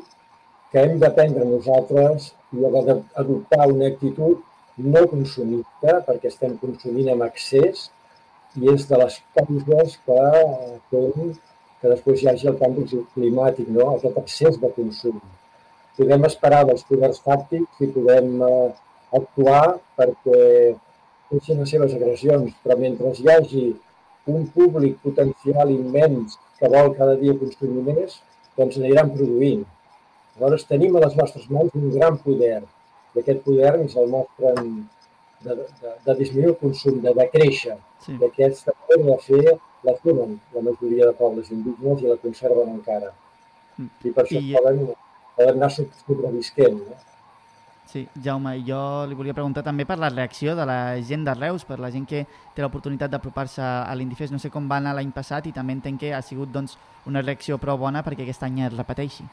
que hem d'aprendre nosaltres i hem d'adoptar una actitud no consumista, perquè estem consumint amb excés i és de les causes que eh, fem que després hi hagi el canvi climàtic, no? aquest excés de consum. Podem esperar dels poders fàctics i podem eh, actuar perquè deixin les seves agressions, però mentre hi hagi un públic potencial immens que vol cada dia consumir més, doncs aniran produint. Llavors tenim a les nostres mans un gran poder i aquest poder ens el mostren de, de, de disminuir el consum, de decréixer. Sí. I aquesta manera de fer la tenen la majoria de pobles indígenes i la conserven encara. I per això I- poden, poden anar sobrevisquent. No? Sí, Jaume, jo li volia preguntar també per la reacció de la gent de Reus, per la gent que té l'oportunitat d'apropar-se a l'Indifes. No sé com va anar l'any passat i també entenc que ha sigut doncs, una reacció prou bona perquè aquest any es repeteixi.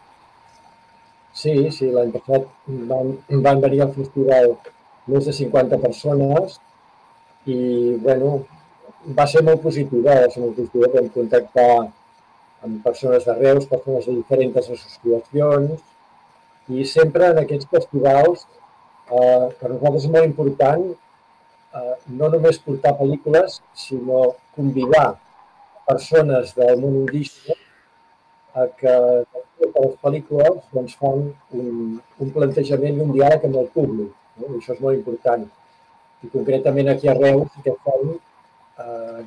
Sí, sí, l'any passat van, van venir al festival més de 50 persones i, bueno, va ser molt positiva, va ser molt positiva, vam contactar amb persones de Reus, persones de diferents associacions i sempre en aquests festivals, eh, per nosaltres és molt important eh, no només portar pel·lícules, sinó convidar persones del món indígena a que que les pel·lícules doncs, fan un, un plantejament i un diàleg amb el públic. No? I això és molt important. I concretament aquí a Reus, aquest any, eh,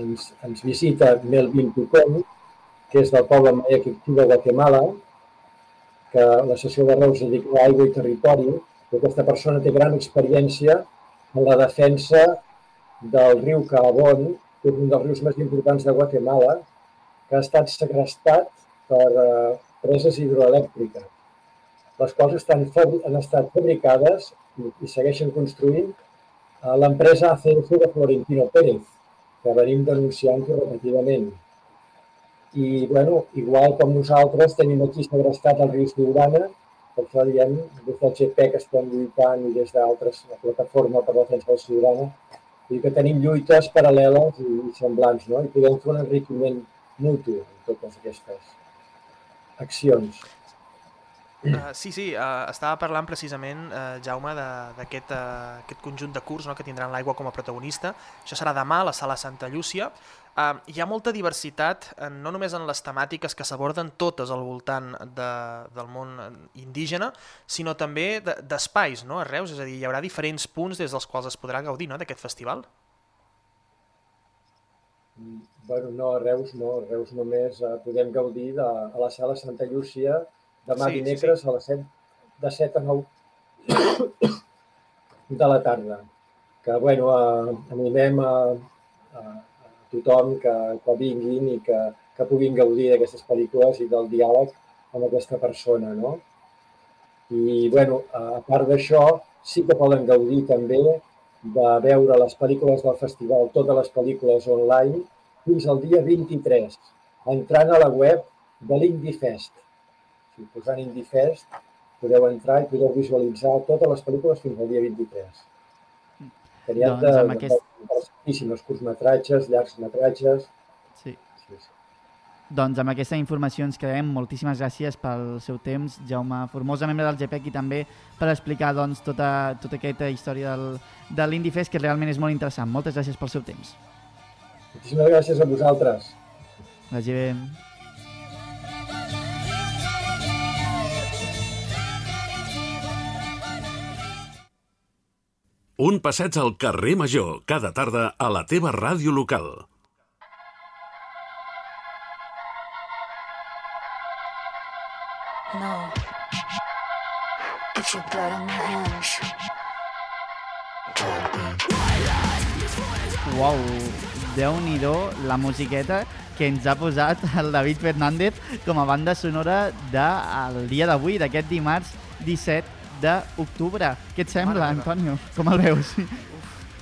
ens, ens visita Melvin Tucón, que és del poble Maya Quictí de Guatemala, que la sessió de Reus dedica a aigua i territori, i aquesta persona té gran experiència en la defensa del riu Calabón, que és un dels rius més importants de Guatemala, que ha estat segrestat per eh, preses hidroelèctriques, les quals estan, han estat fabricades i, segueixen construint l'empresa ACF de Florentino Pérez, que venim denunciant-ho repetidament. I, bueno, igual com nosaltres tenim aquí segrestat el riu Siurana, per això diem, des del GP que estem lluitant i des d'altres, la plataforma per la defensa del Siurana, i que tenim lluites paral·leles i, i semblants, no? I podem fer un enriquiment mutu en totes aquestes accions. Uh, sí, sí, uh, estava parlant precisament, uh, Jaume, de- d'aquest uh, aquest conjunt de curs no, que tindran l'aigua com a protagonista. Això serà demà a la sala Santa Llúcia. Uh, hi ha molta diversitat, uh, no només en les temàtiques que s'aborden totes al voltant de, del món indígena, sinó també de- d'espais no, a Reus, és a dir, hi haurà diferents punts des dels quals es podrà gaudir no, d'aquest festival. Bueno, no, a Reus no, a Reus només eh, podem gaudir de, a la sala Santa Llúcia demà Sí, sí, dimecres a les 7, de 7 a 9 de la tarda. Que, bueno, eh, animem a, a, a tothom que, que vinguin i que, que puguin gaudir d'aquestes pel·lícules i del diàleg amb aquesta persona, no? I, bueno, a part d'això, sí que poden gaudir també de veure les pel·lícules del festival, totes les pel·lícules online, fins al dia 23, entrant a la web de l'Indiefest. Si posant Indiefest podeu entrar i podeu visualitzar totes les pel·lícules fins al dia 23. Que n'hi ha Doncs de, amb aquest- moltíssimes curtmetratges, llargs metratges... Sí. Sí, sí. Doncs amb aquesta informació ens quedem. Moltíssimes gràcies pel seu temps, Jaume Formosa, membre del GPEC, i també per explicar doncs, tota, tota aquesta història del, de l'Indifest, que realment és molt interessant. Moltes gràcies pel seu temps. Moltíssimes gràcies a vosaltres. Vagi bé. Un passeig al carrer Major, cada tarda a la teva ràdio local. No. It's your blood on my hands. Uau, déu nhi la musiqueta que ens ha posat el David Fernández com a banda sonora del dia d'avui, d'aquest dimarts 17 d'octubre. Què et sembla, Mare meva. Antonio? Com el veus?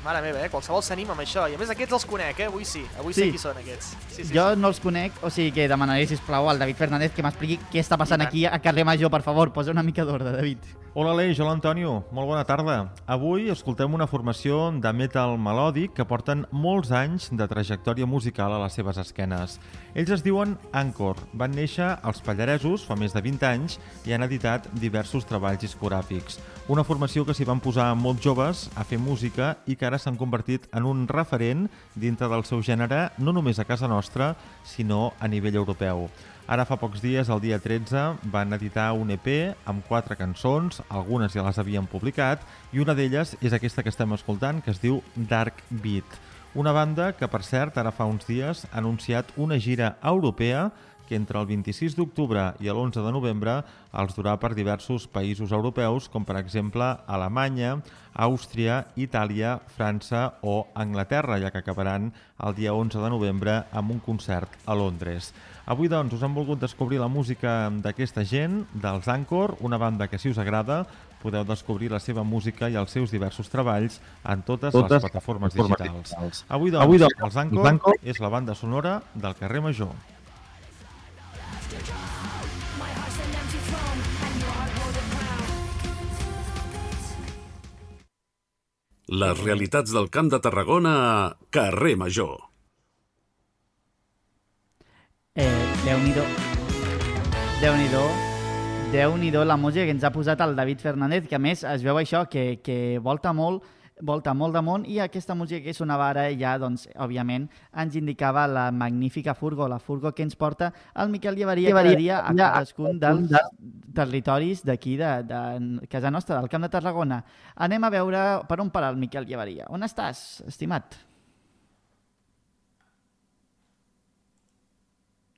mare meva, eh? Qualsevol s'anima amb això. I a més aquests els conec, eh? Avui sí, avui sí, Sí. qui són aquests. Sí, sí, jo sí. no els conec, o sigui que demanaré, sisplau, al David Fernández que m'expliqui què està passant aquí a carrer Major, per favor. Posa una mica d'ordre, David. Hola Aleix, hola Antonio, molt bona tarda. Avui escoltem una formació de metal melòdic que porten molts anys de trajectòria musical a les seves esquenes. Ells es diuen Anchor, van néixer als Pallaresos fa més de 20 anys i han editat diversos treballs discogràfics. Una formació que s'hi van posar molt joves a fer música i que ara s'han convertit en un referent dintre del seu gènere, no només a casa nostra, sinó a nivell europeu. Ara fa pocs dies, el dia 13, van editar un EP amb quatre cançons, algunes ja les havien publicat, i una d'elles és aquesta que estem escoltant, que es diu Dark Beat. Una banda que, per cert, ara fa uns dies ha anunciat una gira europea que entre el 26 d'octubre i l'11 de novembre els durà per diversos països europeus, com per exemple Alemanya, Àustria, Itàlia, França o Anglaterra, ja que acabaran el dia 11 de novembre amb un concert a Londres. Avui, doncs, us hem volgut descobrir la música d'aquesta gent, dels Anchor, una banda que, si us agrada, podeu descobrir la seva música i els seus diversos treballs en totes, Totes les plataformes digitals. digitals. Avui, doncs, Avui, doncs, els els Anchor Anchor és la banda sonora del carrer Major. Les realitats del Camp de Tarragona a Carrer Major. Eh, Déu-n'hi-do. Déu-n'hi-do. Déu-n'hi-do la música que ens ha posat el David Fernández, que a més es veu això, que, que volta molt volta molt damunt i aquesta música que sonava ara ja, doncs, òbviament, ens indicava la magnífica furgo, la furgo que ens porta el Miquel Llevaria, cada dia a ja, cadascun dels territoris d'aquí, de, de casa nostra, del Camp de Tarragona. Anem a veure per on para el Miquel Llevaria. On estàs, estimat?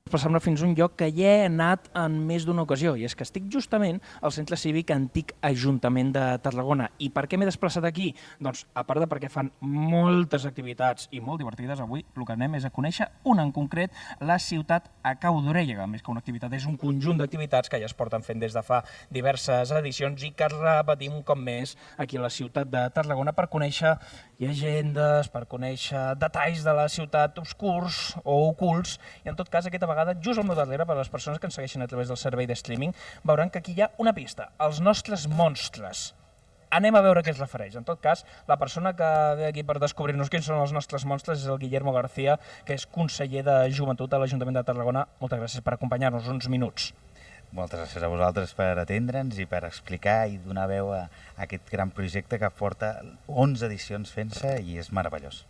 Desplaçar-me fins a un lloc que ja he anat en més d'una ocasió, i és que estic justament al Centre Cívic Antic Ajuntament de Tarragona. I per què m'he desplaçat aquí? Doncs, a part de perquè fan moltes activitats i molt divertides, avui el que anem és a conèixer una en concret, la ciutat a Cau d'Orella, més que una activitat, és un conjunt d'activitats que ja es porten fent des de fa diverses edicions i que repetim cop més aquí a la ciutat de Tarragona per conèixer llegendes, per conèixer detalls de la ciutat obscurs o ocults, i en tot cas aquesta vegada, just al meu darrere, per a les persones que ens segueixen a través del servei de streaming, veuran que aquí hi ha una pista, els nostres monstres. Anem a veure què es refereix. En tot cas, la persona que ve aquí per descobrir-nos quins són els nostres monstres és el Guillermo García, que és conseller de Joventut a l'Ajuntament de Tarragona. Moltes gràcies per acompanyar-nos uns minuts. Moltes gràcies a vosaltres per atendre'ns i per explicar i donar veu a aquest gran projecte que porta 11 edicions fent-se i és meravellós.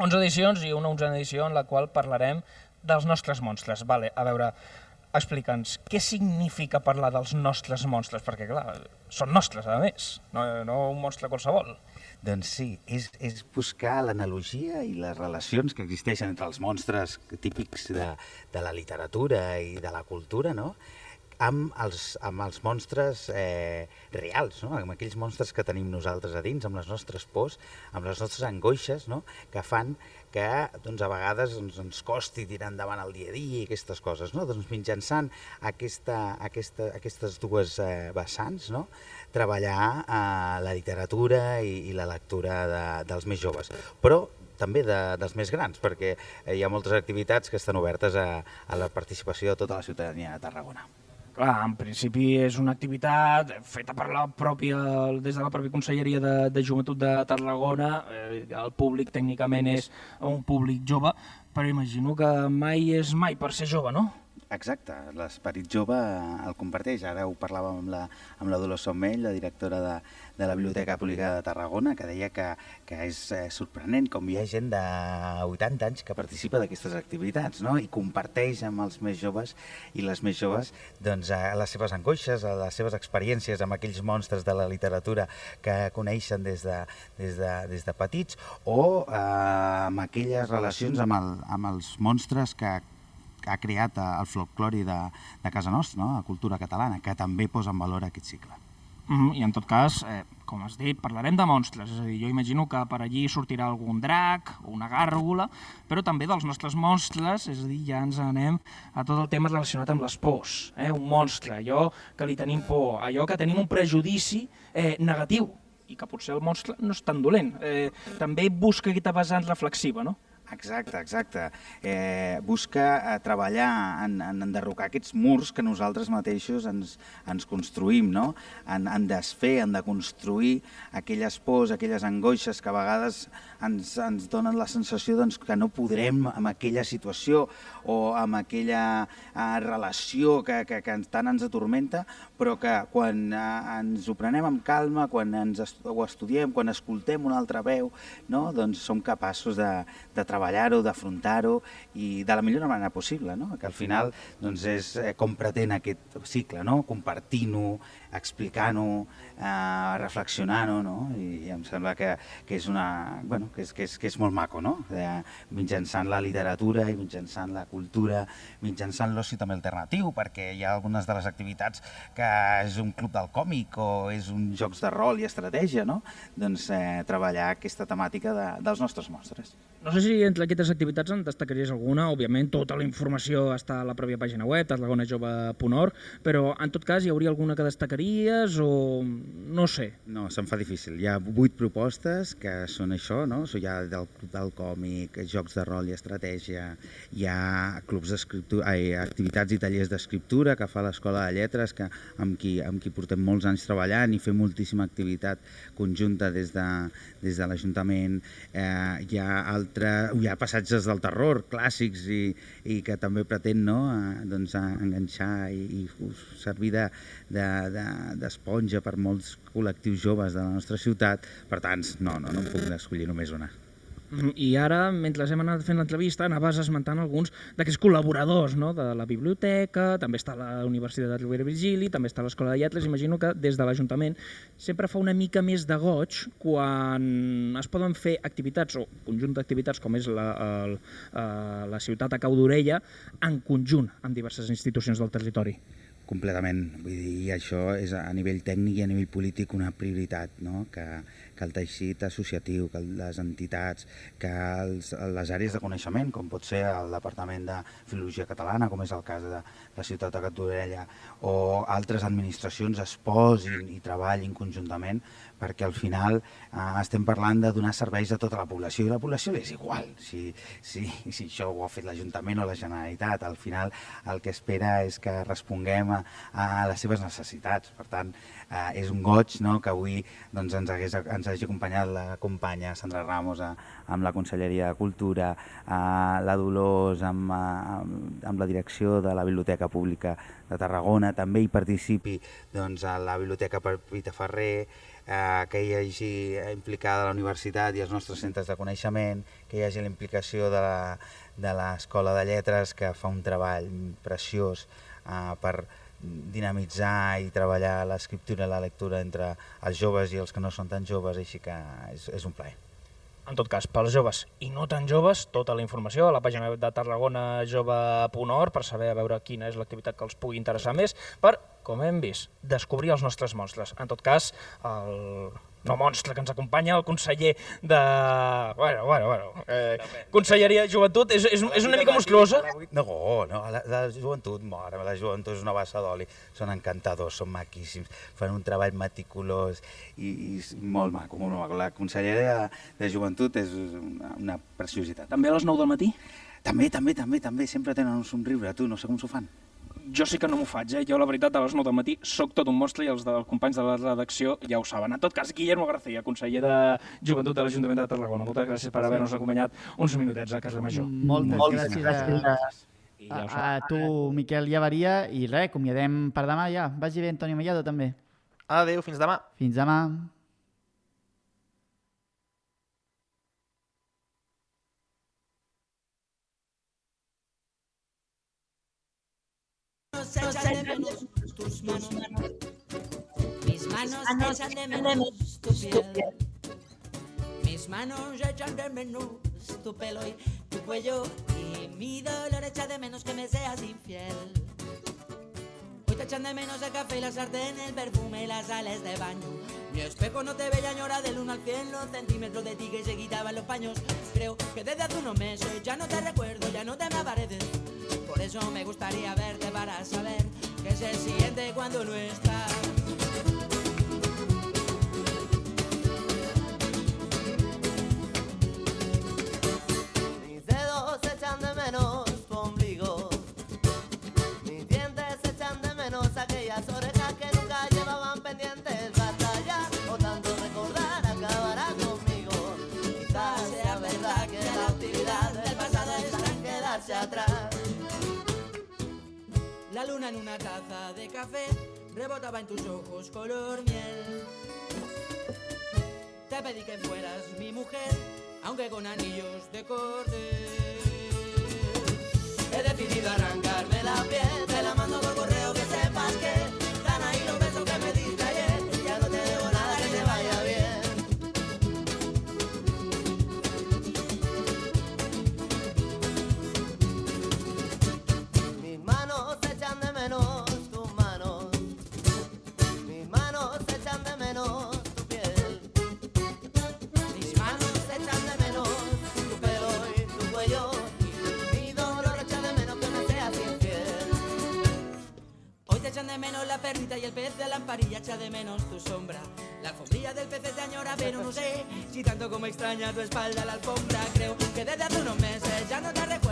11 edicions i una onzena edició en la qual parlarem dels nostres monstres. Vale, a veure, explica'ns, què significa parlar dels nostres monstres? Perquè, clar, són nostres, a més, no, no un monstre qualsevol. Doncs sí, és, és buscar l'analogia i les relacions que existeixen entre els monstres típics de, de la literatura i de la cultura, no?, amb els, amb els monstres eh, reals, no? amb aquells monstres que tenim nosaltres a dins, amb les nostres pors, amb les nostres angoixes, no? que fan que doncs, a vegades doncs, ens costi tirar endavant el dia a dia i aquestes coses. No? Doncs mitjançant aquesta, aquesta, aquestes dues eh, vessants, no? treballar eh, la literatura i, i la lectura de, dels més joves. Però també de, dels més grans, perquè eh, hi ha moltes activitats que estan obertes a, a la participació de tota la ciutadania de Tarragona. Clar, en principi és una activitat feta per la pròpia, des de la pròpia Conselleria de, de Joventut de Tarragona. Eh, el públic tècnicament és un públic jove, però imagino que mai és mai per ser jove, no? Exacte, l'esperit jove el comparteix. Ara ho parlàvem amb la, amb la Dolors Sommell, la directora de, de la Biblioteca Pública de Tarragona, que deia que, que és eh, sorprenent com hi ha gent de 80 anys que participa d'aquestes activitats no? i comparteix amb els més joves i les més joves doncs, a les seves angoixes, a les seves experiències amb aquells monstres de la literatura que coneixen des de, des de, des de petits o eh, amb aquelles relacions amb, el, amb els monstres que ha creat eh, el folclori de, de casa nostra, no? la cultura catalana, que també posa en valor aquest cicle. Mm -hmm. I en tot cas, eh, com has dit, parlarem de monstres, és a dir, jo imagino que per allí sortirà algun drac o una gàrgola, però també dels nostres monstres, és a dir, ja ens anem a tot el tema relacionat amb les pors, eh? un monstre, allò que li tenim por, allò que tenim un prejudici eh, negatiu, i que potser el monstre no és tan dolent. Eh, també busca aquesta vessant reflexiva, no? Exacte, exacte. Eh, busca eh, treballar en, en enderrocar aquests murs que nosaltres mateixos ens, ens construïm, no? En, en desfer, en de construir aquelles pors, aquelles angoixes que a vegades ens, ens donen la sensació doncs, que no podrem amb aquella situació o amb aquella eh, relació que, que, que tant ens atormenta, però que quan eh, ens ho prenem amb calma, quan ens est ho estudiem, quan escoltem una altra veu, no? doncs som capaços de, de treballar-ho, d'afrontar-ho i de la millor manera possible, no? que al final doncs, és eh, com pretén aquest cicle, no? compartint-ho, explicant-ho, eh, reflexionant-ho, no? I, i em sembla que, que, és una, bueno, que, és, que, és, que és molt maco, no? Eh, mitjançant la literatura i mitjançant la cultura, mitjançant l'oci també alternatiu, perquè hi ha algunes de les activitats que és un club del còmic o és un jocs de rol i estratègia, no? Doncs eh, treballar aquesta temàtica de, dels nostres monstres. No sé si entre aquestes activitats en destacaries alguna, òbviament tota la informació està a la pròpia pàgina web, tarragonajove.org, però en tot cas hi hauria alguna que destacaries o no sé? No, se'm fa difícil. Hi ha vuit propostes que són això, no? Hi ha del club del còmic, jocs de rol i estratègia, hi ha clubs d'escriptura, activitats i tallers d'escriptura que fa l'Escola de Lletres, que, amb, qui, amb qui portem molts anys treballant i fem moltíssima activitat conjunta des de, des de l'Ajuntament. Eh, hi ha altres altre, hi ha passatges del terror clàssics i, i que també pretén no, a, doncs, a enganxar i, i servir d'esponja de, de, per molts col·lectius joves de la nostra ciutat. Per tant, no, no, no em puc escollir només una. I ara, mentre hem anat fent l'entrevista, anaves esmentant alguns d'aquests col·laboradors no? de la biblioteca, també està la Universitat de Rovira Virgili, també està l'Escola de Lletres. Imagino que des de l'Ajuntament sempre fa una mica més de goig quan es poden fer activitats o conjunt d'activitats com és la, el, eh, la ciutat a Cau d'Orella en conjunt amb diverses institucions del territori. Completament. Vull dir, això és a nivell tècnic i a nivell polític una prioritat, no? que, que el teixit associatiu, que les entitats, que els, les àrees de coneixement, com pot ser el Departament de Filologia Catalana, com és el cas de la ciutat de Catorella, o altres administracions es posin i treballin conjuntament perquè al final eh, estem parlant de donar serveis a tota la població i la població és igual si, si, si això ho ha fet l'Ajuntament o la Generalitat. Al final el que espera és que responguem a, a les seves necessitats. Per tant, eh, és un goig no, que avui doncs, ens, hagués, ens hagi acompanyat la companya Sandra Ramos a, amb la Conselleria de Cultura, a la Dolors amb, amb, amb la direcció de la Biblioteca Pública de Tarragona, també hi participi doncs, a la Biblioteca Pita Ferrer, eh, que hi hagi implicada la universitat i els nostres centres de coneixement, que hi hagi la implicació de l'Escola de, de Lletres, que fa un treball preciós eh, per dinamitzar i treballar l'escriptura i la lectura entre els joves i els que no són tan joves, així que és, és un plaer. En tot cas, pels joves i no tan joves, tota la informació a la pàgina web de tarragonajove.org per saber a veure quina és l'activitat que els pugui interessar més, per, com hem vist, descobrir els nostres monstres. En tot cas, el no monstre que ens acompanya, el conseller de... Bueno, bueno, bueno. Eh, Conselleria de Joventut és, és, és una mica monstruosa? No, no, la, la joventut, mare, la joventut és una bassa d'oli. Són encantadors, són maquíssims, fan un treball meticulós i, i molt maco, molt maco. La Conselleria de, de Joventut és una, una preciositat. També a les 9 del matí? També, també, també, també. Sempre tenen un somriure, tu, no sé com s'ho fan jo sí que no m'ho faig, eh? Jo, la veritat, a les 9 del matí sóc tot un monstre i els dels companys de la redacció ja ho saben. En tot cas, Guillermo García, conseller de Joventut de l'Ajuntament de Tarragona. Moltes gràcies per haver-nos acompanyat uns minutets a Casa Major. Moltes, Moltes gràcies, gràcies a, a, a tu, Miquel Llavaria, i res, acomiadem per demà ja. Vagi bé, Antoni Mellado, també. Adéu, fins demà. Fins demà. Echan de menos tus manos. Mis manos echan de menos tu piel. Mis manos echan de menos tu pelo y tu cuello. Y mi dolor echa de menos que me seas infiel te echan de menos el café, y la sartén, el perfume, y las sales de baño. Mi espejo no te veía llorar del 1 al 100 los centímetros de ti que se quitaban los paños. Creo que desde hace unos meses ya no te recuerdo, ya no te me apareces. Por eso me gustaría verte para saber qué se siente cuando no estás. Mis dedos echan menos luna en una taza de café rebotaba en tus ojos color miel. Te pedí que fueras mi mujer, aunque con anillos de cordel. He decidido arrancarme la piel, te la la perrita y el pez de la lamparilla echa de menos tu sombra. La alfombrilla del pez te añora, pero no sé si tanto como extraña tu espalda la alfombra. Creo que desde hace unos meses ya no te recuerdo,